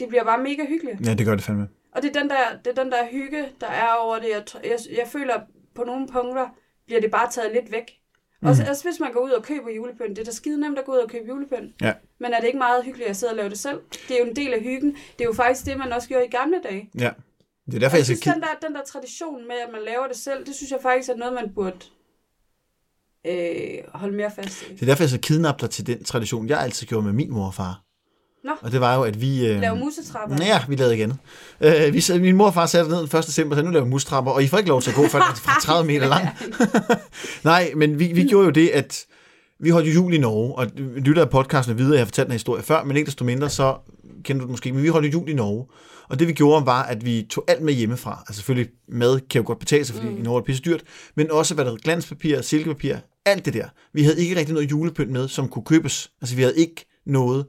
det bliver bare mega hyggeligt. ja, det gør det fandme. Og det er den der, det er den der hygge, der er over det. Jeg, jeg, jeg føler, på nogle punkter bliver det bare taget lidt væk. Mhm. Også, også hvis man går ud og køber julepynt. Det er da skide nemt at gå ud og købe julepynt. Ja. Men er det ikke meget hyggeligt at sidde og lave det selv? Det er jo en del af hyggen. Det er jo faktisk det, man også gjorde i gamle dage. Ja. Det er derfor, jeg jeg synes, kigge. den der, den der tradition med, at man laver det selv, det synes jeg faktisk er noget, man burde øh, holde mere fast i. Det er derfor, jeg så kidnappe dig til den tradition, jeg altid gjorde med min mor og far. Nå. Og det var jo, at vi... Øh, Lave musetrapper. Ja, vi lavede andet. Øh, vi, min mor og far satte ned den 1. december, så nu laver vi mustrapper, og I får ikke lov til at gå, før den er 30 meter lang. Nej, men vi, vi gjorde jo det, at vi holdt jo jul i Norge, og lytter af podcasten videre, jeg har fortalt den her historie før, men ikke desto mindre, så kender du det måske, men vi holdt jo jul i Norge. Og det vi gjorde var, at vi tog alt med hjemmefra. Altså selvfølgelig mad kan jo godt betale sig, fordi mm. i Norge er pisse dyrt, men også hvad der hedder glanspapir, silkepapir, alt det der. Vi havde ikke rigtig noget julepynt med, som kunne købes. Altså vi havde ikke noget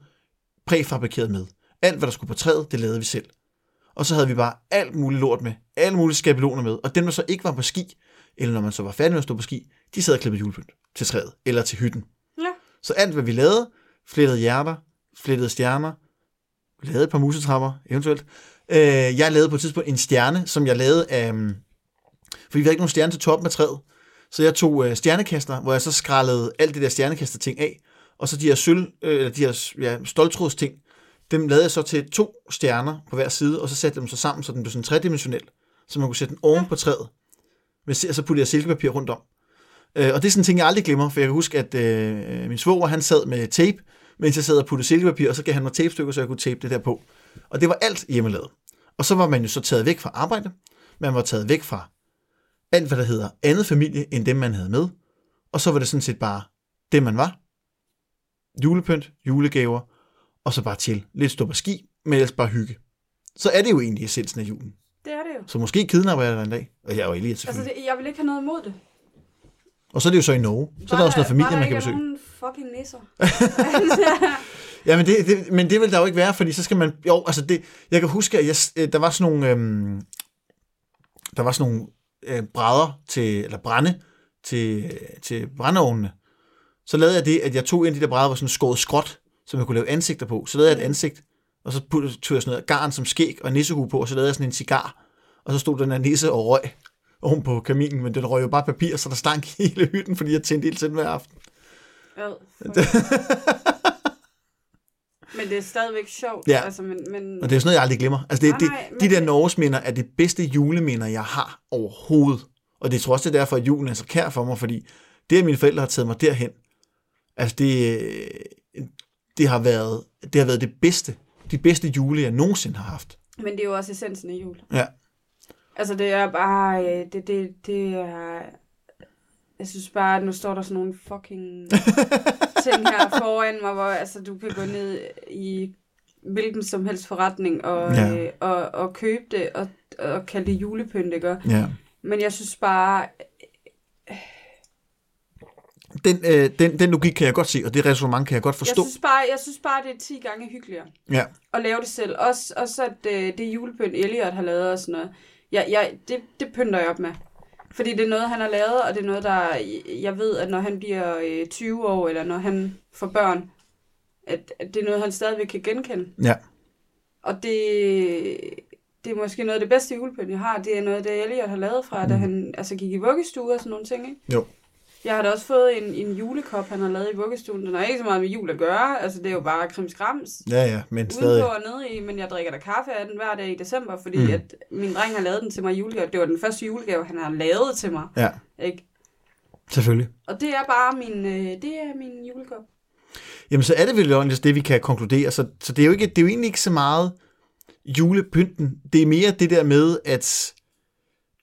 præfabrikeret med. Alt, hvad der skulle på træet, det lavede vi selv. Og så havde vi bare alt muligt lort med. Alle mulige skabeloner med. Og dem, der så ikke var på ski, eller når man så var færdig med at stå på ski, de sad og klippede julepynt til træet, eller til hytten. Ja. Så alt, hvad vi lavede, flettede hjerter, flettede stjerner, lavede et par musetrapper, eventuelt. Øh, jeg lavede på et tidspunkt en stjerne, som jeg lavede af... Um, fordi vi havde ikke nogen stjerne til toppen af træet. Så jeg tog øh, stjernekaster, hvor jeg så skrællede alt det der stjernekaster ting af, og så de her sølv, øh, eller de her ja, stoltråds ting, dem lavede jeg så til to stjerner på hver side, og så satte jeg dem så sammen, så den blev sådan tredimensionel, så man kunne sætte den oven på træet. Og så puttede jeg silkepapir rundt om. Øh, og det er sådan en ting, jeg aldrig glemmer, for jeg kan huske, at øh, min svoger, han sad med tape, mens jeg sad og puttede silkepapir, og så gav han mig tapestykker, så jeg kunne tape det der på. Og det var alt hjemmelavet. Og så var man jo så taget væk fra arbejde, man var taget væk fra alt, hvad der hedder andet familie, end dem, man havde med. Og så var det sådan set bare det, man var. Julepynt, julegaver, og så bare chill. Lidt stå på ski, men ellers bare hygge. Så er det jo egentlig essensen af julen. Det er det jo. Så måske kidnapper jeg dig en dag. Og jeg er jo Elias Altså, selvfølgelig. det, jeg vil ikke have noget imod det. Og så er det jo så i Norge. Så er der også noget familie, man kan besøge. Var der ikke nogen fucking nisser? Ja, men det, det, men det vil der jo ikke være, fordi så skal man... Jo, altså det... Jeg kan huske, at jeg, øh, der var sådan nogle... Øhm, der var sådan nogle øh, brædder til... Eller brænde til, til brændeovnene. Så lavede jeg det, at jeg tog en af de der brædder, hvor sådan skåret skråt, som jeg kunne lave ansigter på. Så lavede jeg et ansigt, og så puttede, tog jeg sådan noget garn som skæg og nissehue på, og så lavede jeg sådan en cigar. Og så stod den der nisse og røg oven på kaminen, men den røg jo bare papir, så der stank hele hytten, fordi jeg tændte ild til den hver aften. Ad, men det er stadigvæk sjovt. Ja. Altså, men, men, Og det er sådan noget, jeg aldrig glemmer. Altså, det, Nej, det, nej, de der det- Norges minder er det bedste juleminder, jeg har overhovedet. Og det tror også, det er derfor, at julen er så kær for mig, fordi det, at mine forældre har taget mig derhen, altså det, det, har været, det har været det bedste, de bedste jule, jeg nogensinde har haft. men det er jo også essensen af jul. Ja. Altså, det er bare... øh, Det, det, det er... Jeg synes bare, at nu står der sådan nogle fucking ting her foran mig, hvor altså, du kan gå ned i hvilken som helst forretning og, Ja. øh, og, og købe det og, og kalde det julepynt, ikke? Ja. Men jeg synes bare, Den, øh, den, den logik kan jeg godt se, og det resonemang kan jeg godt jeg forstå. synes bare, jeg synes bare, det er 10 gange hyggeligere Ja. at lave det selv. Også, også at øh, det julepynt, Elliot har lavet og sådan noget, jeg, jeg, det, det pynter jeg op med. Fordi det er noget, han har lavet, og det er noget, der, jeg ved, at når han bliver øh, 20 år, eller når han får børn, at, at det er noget, han stadigvæk kan genkende. Ja. Og det, det er måske noget af det bedste julepynt, jeg har. Det er noget, det Elliot har lavet fra, mm. da han altså, gik i vuggestue og sådan nogle ting. Ikke? Jo. Jeg har da også fået en, en julekop, han har lavet i vuggestuen. Den har ikke så meget med jul at gøre. Altså, det er jo bare krimskrams. Ja, ja, men Udenpå stadig. og nede i, men jeg drikker da kaffe af den hver dag i december, fordi Mm. at min dreng har lavet den til mig i julegave. Det var den første julegave, han har lavet til mig. Ja, Ikke? selvfølgelig. Og det er bare min, øh, det er min julekop. Jamen, så er det vel også det, vi kan konkludere. Så, så det, er jo ikke, det er jo egentlig ikke så meget julepynten. Det er mere det der med, at,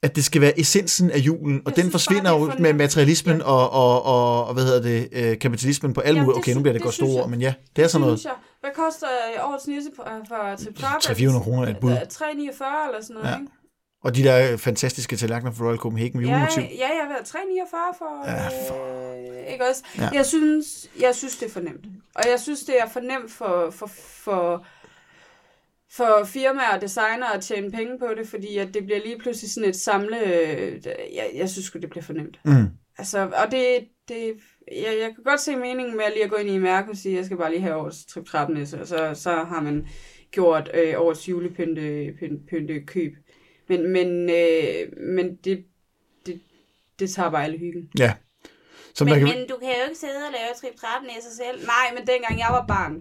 at det skal være essensen af julen, og Jeg den forsvinder er jo for med materialismen Ja. og, og, og, og, hvad hedder det, øh, kapitalismen på alle måder. det Okay, nu bliver det det godt store ord, jeg. men ja, det er sådan noget. Jeg. Hvad koster øh, årets nisse på- øh, for Tip Top? 300-400 kroner er et bud. 349 eller sådan noget, Ja. ja. ikke? Og de der fantastiske tallerkener fra Royal Copenhagen med Ja, julemotiv. ja, jeg har været 349 for... Ja, Øh, ikke også? Ja. Ja. Jeg, synes, jeg synes, det er for nemt. Og jeg synes, det er for nemt for, for, for, for firmaer og designer at tjene penge på det, fordi at det bliver lige pludselig sådan et samle... Jeg, jeg synes det bliver for nemt. Mm. Altså, og det, det jeg, jeg kan godt se meningen med at lige at gå ind i Mærke og sige, at jeg skal bare lige have årets trip og så, så har man gjort øh, årets julepynte pynte, pynte køb. Men, men, øh, men det, det, det tager bare alle hyggen. Ja. Så man Men, kan, men du kan jo ikke sidde og lave trip af sig selv. Nej, men dengang jeg var barn,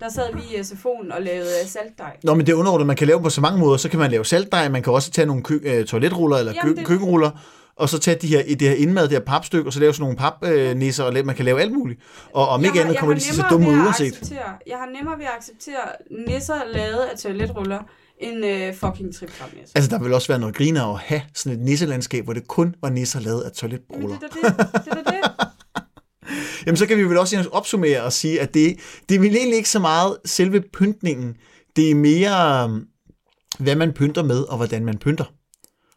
der sad vi i SFO'en og lavede øh, saltdej. Nå, men det er underordnet. Man kan lave på så mange måder. Så kan man lave saltdej, man kan også tage nogle kø- øh, toiletruller eller Jamen, kø- det- køkkenruller, og så tage de her, det her indmad, det her papstykke, og så lave sådan nogle papnisser, og la- man kan lave alt muligt. Og om Jeg ikke har- andet kommer de til nemmere dumme ud uanset. Jeg har nemmere ved at acceptere nisser lavet af toiletruller, end øh, fucking trip Altså, der vil også være noget griner at have sådan et nisselandskab, hvor det kun var nisser lavet af toiletruller. det er da det. det, det. Jamen, så kan vi vel også opsummere og sige, at det, det er vel egentlig ikke så meget selve pyntningen. Det er mere, øhm, hvad man pynter med, og hvordan man pynter.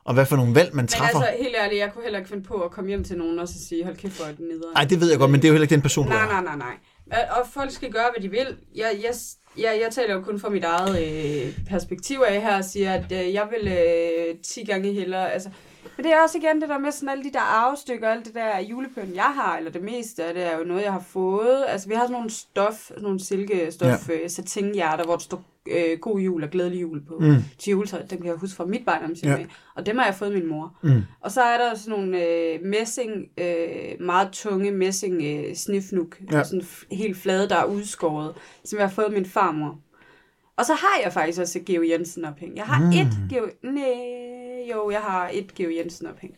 Og hvad for nogle valg man Men træffer. altså, helt ærligt, jeg kunne heller ikke finde på at komme hjem til nogen og så sige, hold kæft, hvor er den nederen. Nej, det ved jeg godt, men det er jo heller ikke den person, du Nej, nej, nej, nej. Og folk skal gøre, hvad de vil. Jeg, jeg, jeg, jeg taler jo kun fra mit eget øh, perspektiv af her og siger, at øh, jeg vil øh, 10 gange hellere... Altså, men det er også igen det der med sådan alle de der arvestykker, alt det der julepynt, jeg har, eller det meste af det er jo noget, jeg har fået. Altså, vi har sådan nogle stof, sådan nogle silkestof, ja. øh, satinhjerter, hvor der står øh, god jul og glædelig jul på Mm. til juletøj. Dem kan jeg huske fra mit barndom, Ja. og dem har jeg fået min mor. Mm. Og så er der sådan nogle øh, messing, øh, meget tunge messing øh, snifnuk, Ja. sådan helt flade, der er udskåret, som jeg har fået min farmor. Og så har jeg faktisk også Geo Jensen ophæng. Jeg har Mm. et Geo... Nej, jo, jeg har et Geo Jensen ophæng.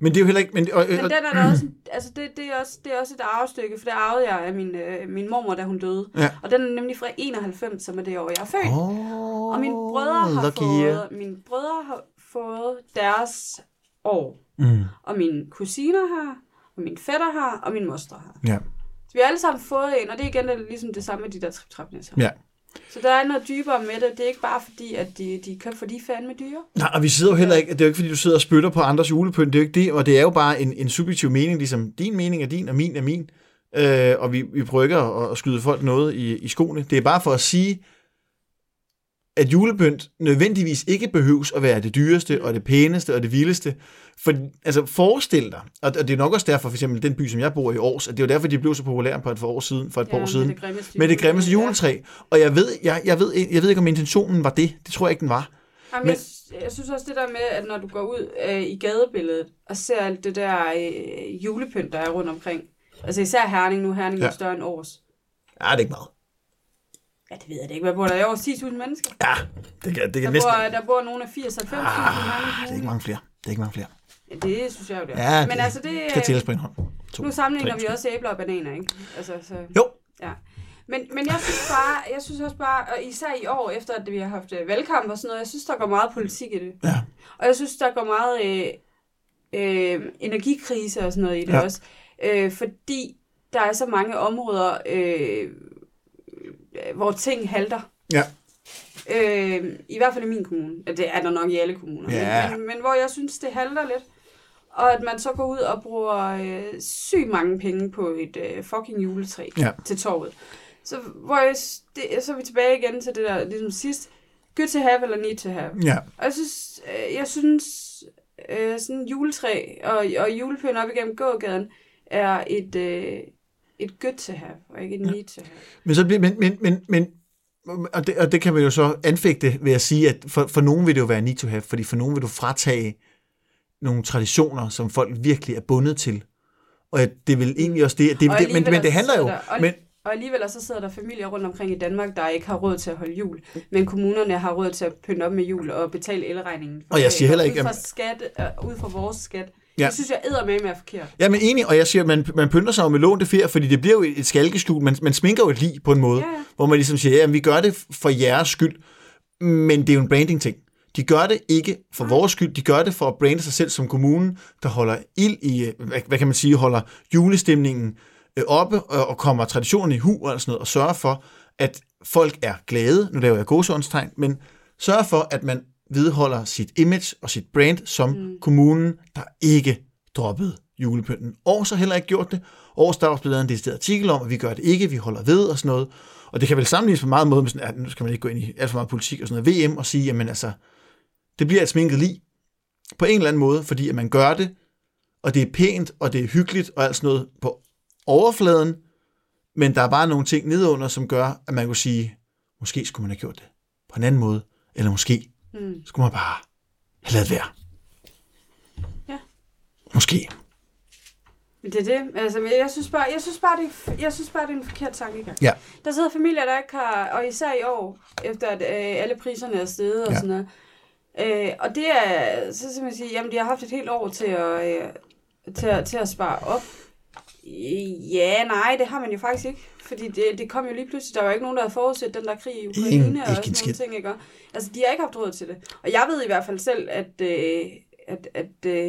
Men det er jo heller ikke... Men, og, Men og, den er der også, altså det, det, er også, det er også et arvestykke, for det arvede jeg af min, øh, min mormor, da hun døde. Ja. Og den er nemlig fra 91, som er det år, jeg er født. oh, Og mine brødre har lucky fået, mine brødre har fået deres år. Mm. Og mine kusiner har, og min fætter har, og min moster har. Ja. Så vi har alle sammen fået en, og det er igen det ligesom det samme med de der trip trap Ja. Så der er noget dybere med det. Det er ikke bare fordi, at de, de køber, for de er fandme dyre. Nej, og vi sidder jo heller ikke, det er jo ikke fordi, du sidder og spytter på andres julepynt, det er jo ikke det, og det er jo bare en, en subjektiv mening, ligesom din mening er din, og min er min, øh, og vi, vi prøver ikke at, at skyde folk noget i, i skoene. Det er bare for at sige, at julepynt nødvendigvis ikke behøves at være det dyreste, og det pæneste, og det vildeste. For, altså forestil dig, og og det er nok også derfor, for eksempel den by, som jeg bor i Års, at det er jo derfor, de blev så populære på et par år siden, for et par år siden, Med det med det grimmeste Ja. juletræ. Og jeg ved, jeg, jeg, ved, jeg ved ikke, om intentionen var det. Det tror jeg ikke, den var. Jamen, Men- jeg, jeg synes også det der med, at når du går ud øh, i gadebilledet og ser alt det der øh, julepynt, der er rundt omkring. Altså især Herning nu. Herning er Ja. jo større end Aarhus. Ja, det er ikke meget. Ja, det ved jeg ikke. Hvad bor der i Aarhus? 10.000 mennesker? Ja, det kan, det Der kan næsten... bor, der bor nogle af 80-90.000 Ah, det er ikke mange flere. Det er ikke mange flere. Ja, det synes jeg jo, det er. Ja, Men det altså, det, skal tælles på en hånd. To, nu sammenligner tre, vi også æbler og bananer, ikke? Altså, så, Jo, ja. Men, men jeg synes bare, jeg synes også bare, og især i år, efter at vi har haft øh, valgkamp og sådan noget, jeg synes, der går meget politik i det. ja. Og jeg synes, der går meget øh, øh, energikrise og sådan noget i det ja. også. Øh, fordi der er så mange områder, øh, hvor ting halter. Ja. Øh, I hvert fald i min kommune. Det er der nok i alle kommuner. Ja. Men, men, men hvor jeg synes, det halter lidt. Og at man så går ud og bruger øh, sygt mange penge på et øh, fucking juletræ Ja. til torvet. Så, hvor jeg, det, så er vi tilbage igen til det der, ligesom sidst. Good to have eller need to have. Ja. Og jeg synes, øh, jeg synes øh, sådan juletræ og, og julepynt op igennem gågaden er et, øh, et good to have, og ikke et need to have. Men, så bliver, men, men, men, men og, det, og det kan man jo så anfægte ved at sige, at for, for nogen vil det jo være need to have, fordi for nogen vil du fratage nogle traditioner, som folk virkelig er bundet til. Og at det vil egentlig også det, det, Og det men, men det handler jo, der- og- men, Og alligevel så sidder der familier rundt omkring i Danmark, der ikke har råd til at holde jul. Men kommunerne har råd til at pynte op med jul og betale elregningen. Og jeg siger heller ikke, Ud fra, at- skat, øh, ud fra vores skat. Ja. Ja. Det synes jeg æder med er forkert. Ja, men enig, og jeg siger, man, man pynter sig jo med lånte ferie, fordi det bliver jo et skalkeskjul. Man, man sminker jo et lig på en måde, Ja, ja. hvor man ligesom siger, at vi gør det for jeres skyld, men det er jo en branding-ting. De gør det ikke for vores skyld, de gør det for at brande sig selv som kommunen, der holder ild i, øh, hvad, hvad kan man sige, holder julestemningen øh, oppe og, og kommer traditionen i hu og sådan noget, og sørger for, at folk er glade, nu laver jeg gåsehåndstegn, men sørger for, at man vedholder sit image og sit brand som mm. kommunen, der ikke droppede julepynten. Og så heller ikke gjort det. Og der er også blevet lavet en decideret artikel om, at vi gør det ikke, vi holder ved og sådan noget. Og det kan vel sammenlignes på meget måde med sådan, at nu skal man ikke gå ind i alt for meget politik og sådan noget, VM og sige, jamen altså, det bliver et sminket lig på en eller anden måde, fordi at man gør det, og det er pænt, og det er hyggeligt og alt sådan noget på overfladen, men der er bare nogle ting nedunder, som gør, at man kunne sige, måske skulle man have gjort det på en anden måde, eller måske Mm. skulle man bare have lavet være. Ja. Måske. Men det er det. Altså, men jeg synes bare, jeg synes bare, det, er, jeg synes bare, det er en forkert tankegang. Ja. Der sidder familier, der ikke har, og især i år, efter at øh, alle priserne er steget og Ja. sådan noget. Øh, og det er, så skal man sige, jamen de har haft et helt år til at, øh, til at, til at spare op. Ja, nej, det har man jo faktisk ikke. Fordi det, det kom jo lige pludselig. Der var ikke nogen, der havde forudset den der krig i Ingen- Ukraine og ikke sådan nogle ting, ikke? Og- Altså, de har ikke haft råd til det. Og jeg ved i hvert fald selv, at, øh, at, at øh,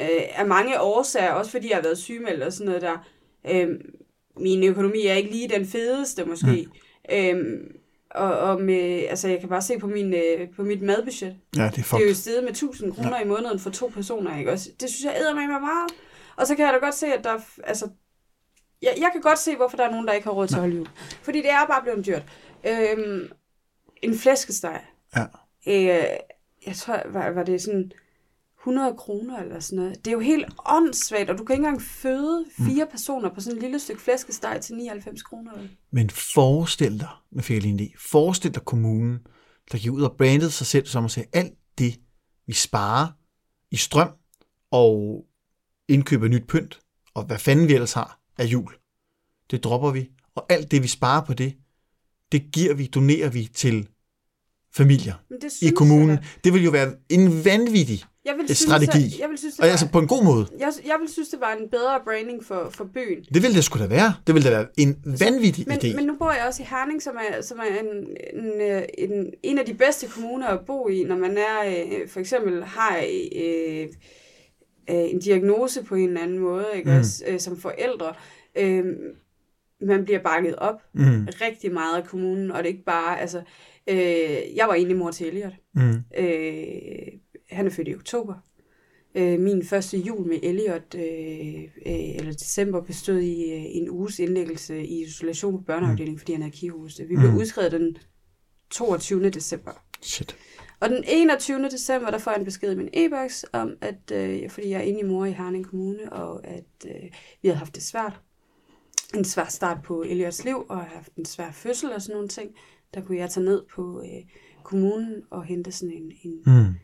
øh, af mange årsager, også fordi jeg har været sygemeldt og sådan noget der, øh, min økonomi er ikke lige den fedeste måske. Mm. Øh, og, og med, altså jeg kan bare se på, min, øh, på mit madbudget. Ja, det er Det er fucked. jo steget med 1000 kroner ja. i måneden for to personer, ikke også? Det synes jeg æder med mig meget. Og så kan jeg da godt se, at der er, altså, jeg, jeg kan godt se, hvorfor der er nogen, der ikke har råd til jul. Fordi det er bare blevet dyrt. Øhm, en flæskesteg. Ja. Øh, jeg tror, var, var det sådan 100 kroner eller sådan noget. Det er jo helt åndssvagt, og du kan ikke engang føde fire mm. personer på sådan et lille stykke flæskesteg til 99 kroner. Men forestil dig, med idé, forestil dig kommunen, der gik ud og brandede sig selv som at sige, alt det, vi sparer i strøm og indkøb af nyt pynt, og hvad fanden vi ellers har af jul, det dropper vi. Og alt det, vi sparer på det, det giver vi, donerer vi til familier i synes kommunen. Jeg. Det vil jo være en vanvittig jeg vil synes, strategi. At, jeg vil synes, det Og var, altså på en god måde. jeg, jeg vil synes, det var en bedre branding for, for byen. Det ville det sgu da være. Det ville da være en vanvittig Men, idé. men nu bor jeg også i Herning, som er, som er en, en, øh, en, en af de bedste kommuner at bo i, når man er øh, for eksempel har øh, øh, en diagnose på en eller anden måde, ikke Mm. også, øh, som forældre. Øh, man bliver bakket op Mm, rigtig meget af kommunen, og det er ikke bare, altså, øh, jeg var egentlig mor til Elliot. mm, Øh, han er født i oktober. Øh, min første jul med Elliot, øh, øh, eller december, bestod i øh, en uges indlæggelse i isolation på børneafdelingen, mm. fordi han havde kihoste. Vi blev Mm. udskrevet den 22. december. shit. Og den 21. december, der får jeg en besked i min e-boks om, at øh, fordi jeg er inde i mor i Herning Kommune, og at øh, vi havde haft det svært. En svær start på Eliots liv, og haft en svær fødsel og sådan nogle ting. Der kunne jeg tage ned på, øh, kommunen og hente sådan en, en Mm.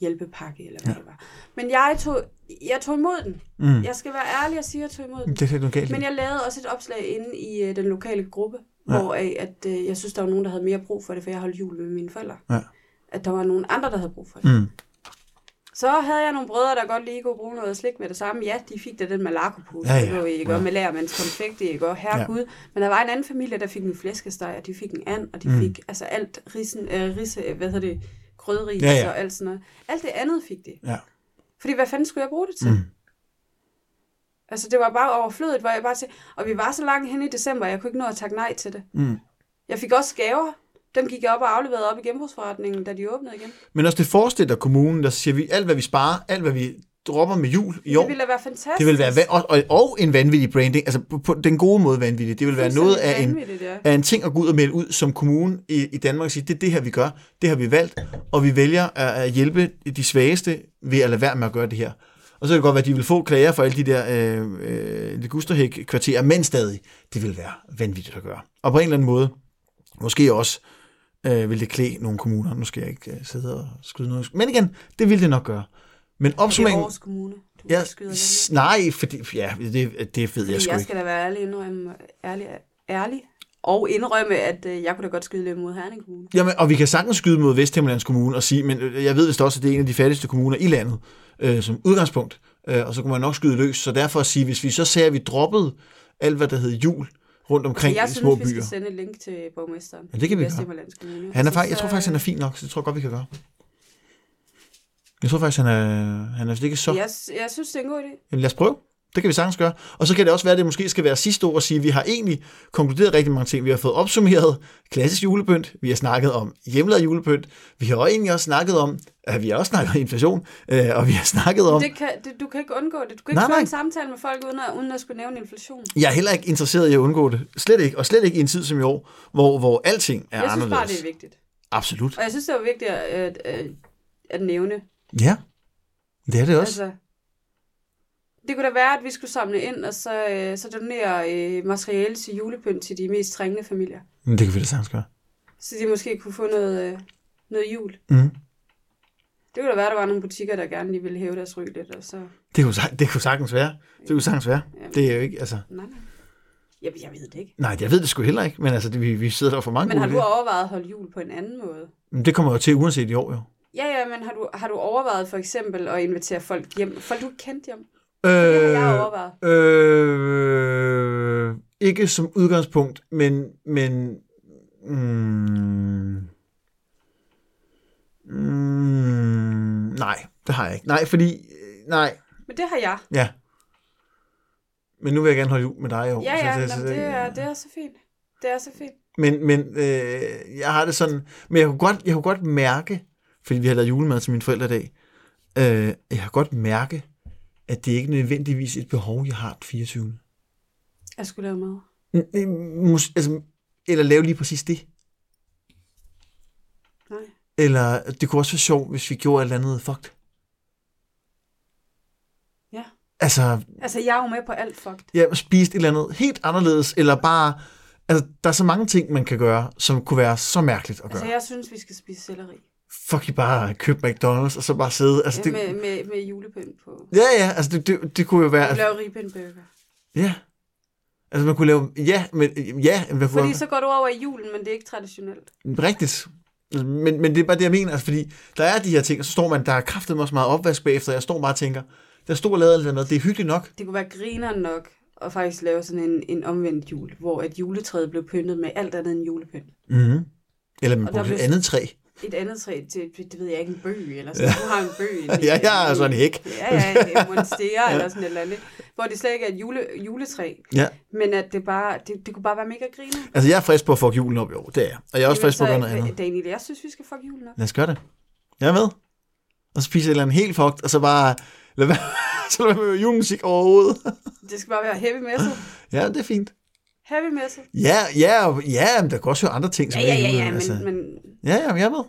hjælpepakke, eller hvad ja. det var. Men jeg tog, jeg tog imod den. Mm. Jeg skal være ærlig og sige, at jeg tog imod den. Det er noget galt. Men jeg lavede også et opslag inde i øh, den lokale gruppe, Ja. hvor at, øh, jeg synes, der var nogen, der havde mere brug for det, for jeg holdt jul med mine forældre. Ja. At der var nogle andre, der havde brug for det. Mm. Så havde jeg nogle brødre, der godt lige kunne bruge noget slik med det samme. Ja, de fik da den Malaco-pose, Ja, ja, ja. ja. ikke? Ja. Med lærermands konfekt, ikke? Og herregud. Ja. Men der var en anden familie, der fik en flæskesteg, og de fik en and, og de Mm. fik altså alt risen, øh, rise, øh, hvad hedder det, krydderis Ja, ja. og alt sådan noget. Alt det andet fik de. Ja. Fordi hvad fanden skulle jeg bruge det til? Mm. Altså, det var bare overflødigt, hvor jeg bare til, og vi var så langt hen i december, jeg kunne ikke nå at takke nej til det. Mm. Jeg fik også gaver. Dem gik jeg op og afleverede op i genbrugsforretningen, da de åbnede igen. Men også det forestiller kommunen, der siger vi, alt hvad vi sparer, alt hvad vi dropper med jul i år, Det ville være fantastisk. det vil være, og, og, og en vanvittig branding, altså på, på den gode måde vanvittig. Det vil være noget af en, ja. af en ting at gå ud og melde ud som kommune i, i Danmark og sige, det er det her, vi gør, det har vi valgt, og vi vælger at, at hjælpe de svageste ved at lade være med at gøre det her. Og så kan det godt være, at de vil få klager for alle de der øh, øh, Ligusterhæk-kvarterer, men stadig, det vil være vanvittigt at gøre. Og på en eller anden måde, måske også, øh, vil det klæde nogle kommuner. Nu skal jeg ikke øh, sidde og skyde noget. Men igen, det vil det nok gøre. Men Det er opsummeringen... Aarhus Kommune. Du Ja, skyder nej, fordi, ja, det, det ved jeg sgu jeg ikke. skal da være ærlig, indrømme, ærlig, ærlig og indrømme, at øh, jeg kunne da godt skyde lidt mod Herning Kommune. Jamen, og vi kan sagtens skyde mod Vesthimmerlands Kommune og sige, men øh, jeg ved vist også, at det er en af de fattigste kommuner i landet, øh, som udgangspunkt. Øh, og så kunne man nok skyde løs. Så derfor at sige, hvis vi så sagde, at vi droppede alt, hvad der hed jul rundt omkring jeg i synes, små vi byer. skal sende et link til borgmesteren. Ja, det kan vi gøre. Han er Så- faktisk, jeg tror så- faktisk, han er fin nok, så det tror jeg godt, vi kan gøre. Jeg tror faktisk, han er, han er ikke så... Jeg, jeg synes, det er en god idé. Jamen lad os prøve. Det kan vi sagtens gøre. Og så kan det også være, at det måske skal være sidste ord at sige, at vi har egentlig konkluderet rigtig mange ting. Vi har fået opsummeret klassisk julepynt. Vi har snakket om hjemmelavet julepynt. Vi har egentlig også snakket om, at vi har også snakket om inflation. Øh, og vi har snakket om... Det kan, det, du kan ikke undgå det. Du kan Nej, ikke føre nej. en samtale med folk, uden at, uden at skulle nævne inflation. Jeg er heller ikke interesseret i at undgå det. Slet ikke. Og slet ikke i en tid som i år, hvor, hvor alting er jeg synes anderledes. bare, det er vigtigt. Absolut. Og jeg synes, det er vigtigt at, at, at, at nævne. Ja, det er det også. Altså, det kunne da være, at vi skulle samle ind, og så, øh, så donere øh, materiale til julepynt til de mest trængende familier. Men det kan vi da sagtens gøre. Så de måske kunne få noget, øh, noget jul. Mm. Det kunne da være, at der var nogle butikker, der gerne lige ville hæve deres ryg lidt, og så... Det, kunne, det kunne sagtens være. Det kunne sagtens være. Jamen, Det er jo ikke, altså... Nej, nej. Jeg, jeg ved det ikke. Nej, jeg ved det sgu heller ikke, men altså, det, vi, vi sidder der for mange Men har du overvejet at holde jul på en anden måde? Men Det kommer jo til uanset i år, jo. Ja, ja, men har du, har du overvejet for eksempel at invitere folk hjem? Folk, du kendt hjem? Det overvejet. øh, ikke som udgangspunkt, men, men mm, mm, nej, det har jeg ikke. Nej, fordi, øh, nej, Men det har jeg. ja. Men nu vil jeg gerne holde jul med dig i år. Ja, så ja, det, det, så det, er, det er så fint. Det er så fint. Men, men øh, jeg har det sådan, men jeg kunne, godt, jeg kunne godt mærke, fordi vi har lavet julemad til mine forældre i dag, øh, jeg har godt mærke, at det ikke nødvendigvis er et behov, jeg har den 24. Jeg skulle lave mad. N- n- mås- altså, eller lave lige præcis det. Nej. Eller det kunne også være sjovt, hvis vi gjorde et eller andet fucked. Ja. Altså, Altså, jeg er jo med på alt fucked. ja, spist et eller andet helt anderledes, eller bare... Altså, der er så mange ting, man kan gøre, som kunne være så mærkeligt at gøre. Altså, jeg synes, vi skal spise selleri. Fuck, I bare købe McDonald's, og så bare sidde... Altså, det, med, med, med julepynt på. Ja, ja, altså det, det, det kunne jo være... Altså, laver ribbenburger. ja. Altså man kunne lave... Ja, men... Ja, kunne, Fordi så går du over i julen, men det er ikke traditionelt. Rigtigt. Men, men det er bare det, jeg mener. Altså, fordi der er de her ting, og så står man... Der er kraftet også meget opvask bagefter, og jeg står bare og tænker... Der stod og lavede lidt noget. Det er hyggeligt nok. Det kunne være griner nok at faktisk lave sådan en, en omvendt jul, hvor et juletræet blev pyntet med alt andet end julepynt. Mm-hmm. Eller der brugte et blev- andet træ. Et andet træ, det, det, ved jeg ikke, en bøg eller sådan. Ja. Du har en bøg. En, Ja, jeg har sådan en hæk. Ja, ja, en monstera eller sådan et eller andet. Hvor det slet ikke er et jule, juletræ, Ja. men at det bare, det, det kunne bare være mega griner. Altså, jeg er frisk på at få julen op i år. Det er jeg. Og jeg er også frisk på at gøre noget andet. Daniel, jeg synes, vi skal fuck julen op. Lad os gøre det. Jeg er med. Og så spiser jeg et eller andet helt fucked, og så bare... Lad være, så lad være med julemusik overhovedet. Det skal bare være heavy metal. ja, det er fint. Heavy metal. Ja, ja, ja, men der kan også være andre ting, som Ja, ja, ja, ja, men, altså. men Ja, ja, men jeg med.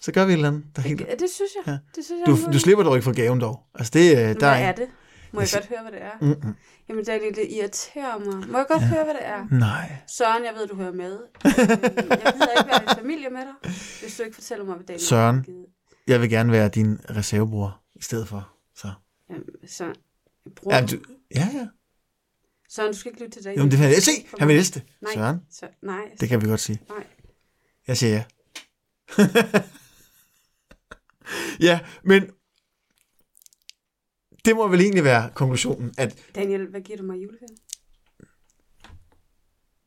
Så gør vi et eller andet. Der er helt... ja, det synes jeg. Ja. Det synes jeg Du, en du slipper dog ikke for gaven dog. Altså det, øh, der Hvad er, er det? Må jeg, Jeg godt høre, hvad det er? Mm-mm. Jamen, Daniel, det irriterer mig. Må jeg godt høre, hvad det er? Nej. Søren, jeg ved, du hører med. Øh, jeg gider ikke være i familie med dig, hvis du ikke fortæller mig, hvad Daniel Søren. Jeg vil gerne være din reservebror i stedet for. Så. Jamen, Søren, bror. Ja, du, ja, ja. Søren, du skal ikke lytte til Daniel. Jamen, det vil jeg se. Han vil næste. Nej. Søren, Så, nej. det kan vi godt sige. Nej. Jeg siger ja. ja, men det må vel egentlig være konklusionen, at Daniel, hvad giver du mig i juleferie?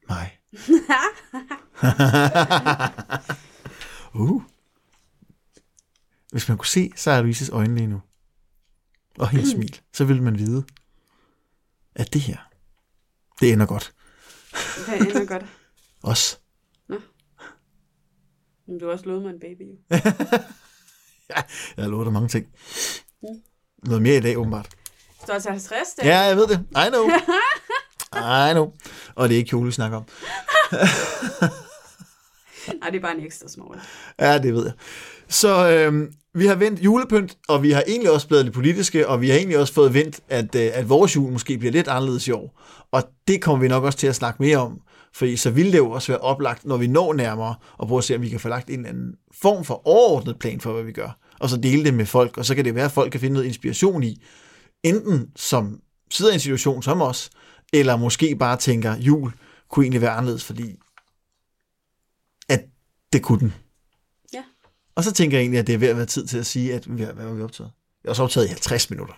mig. uh. Hvis man kunne se Sarah Louises øjne lige nu, og hendes smil, så ville man vide, at det her, det ender godt. Hvad ender godt? Også. Men du har også lovet mig en baby. jo. Jeg har lovet dig mange ting. Noget mere i dag, åbenbart. Står til 50 dage. Ja, jeg ved det. I know. I know. Og det er ikke kjole, vi snakker om. Nej, det er bare en ekstra small. Ja, det ved jeg. Så øhm, vi har vendt julepynt, og vi har egentlig også blevet lidt politiske, og vi har egentlig også fået vendt, at, øh, at vores jul måske bliver lidt anderledes i år. Og det kommer vi nok også til at snakke mere om, fordi så vil det jo også være oplagt, når vi når nærmere, og prøve at se, om vi kan få lagt en eller anden form for overordnet plan for, hvad vi gør, og så dele det med folk, og så kan det være, at folk kan finde noget inspiration i, enten som sidder i en situation som os, eller måske bare tænker, jul kunne egentlig være anderledes, fordi at det kunne den. Ja. Og så tænker jeg egentlig, at det er ved at være tid til at sige, at vi hvad var vi optaget? Jeg har også optaget i 50 minutter.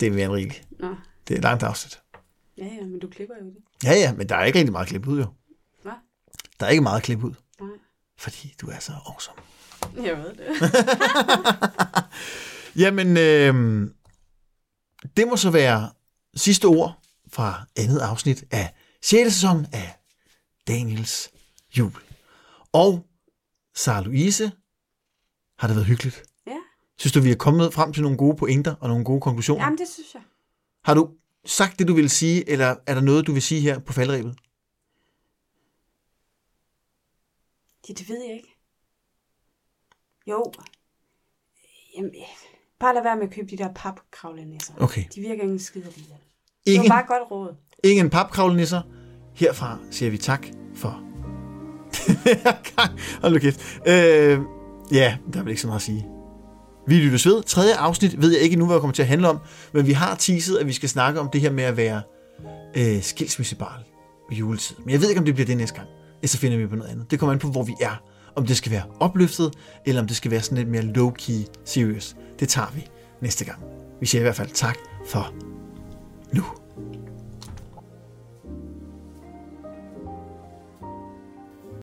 Det er mere end rigeligt. Nå, Det er langt afsnit. ja, ja, men du klipper jo det. Ja, ja, men der er ikke rigtig meget klip ud, jo. Hvad? Der er ikke meget klip ud, Nej, fordi du er så awesome. jeg ved det. Jamen, øh, det må så være sidste ord fra andet afsnit af 6. sæson af Daniels jul. Og Sarah Louise, har det været hyggeligt? Ja. Synes du, vi er kommet frem til nogle gode pointer og nogle gode konklusioner? Jamen, det synes jeg. Har du sagt det, du vil sige, eller er der noget, du vil sige her på faldrebet? Ja, det ved jeg ikke. Jo. Jamen, bare lad være med at købe de der papkravlenisser. Okay. De virker ingen skid alligevel. Det var Ingen, bare godt råd. ingen papkravlenisser. Herfra siger vi tak for. Hold nu kæft. Øh, ja, der er vel ikke så meget at sige. Vi lyttes ved. Tredje afsnit ved jeg ikke nu, hvad det kommer til at handle om, men vi har teaset, at vi skal snakke om det her med at være øh, skilsmissebarn i juletid. Men jeg ved ikke, om det bliver det næste gang. Ellers så finder vi på noget andet. Det kommer an på, hvor vi er. Om det skal være opløftet, eller om det skal være sådan lidt mere low-key serious. Det tager vi næste gang. Vi siger i hvert fald tak for nu.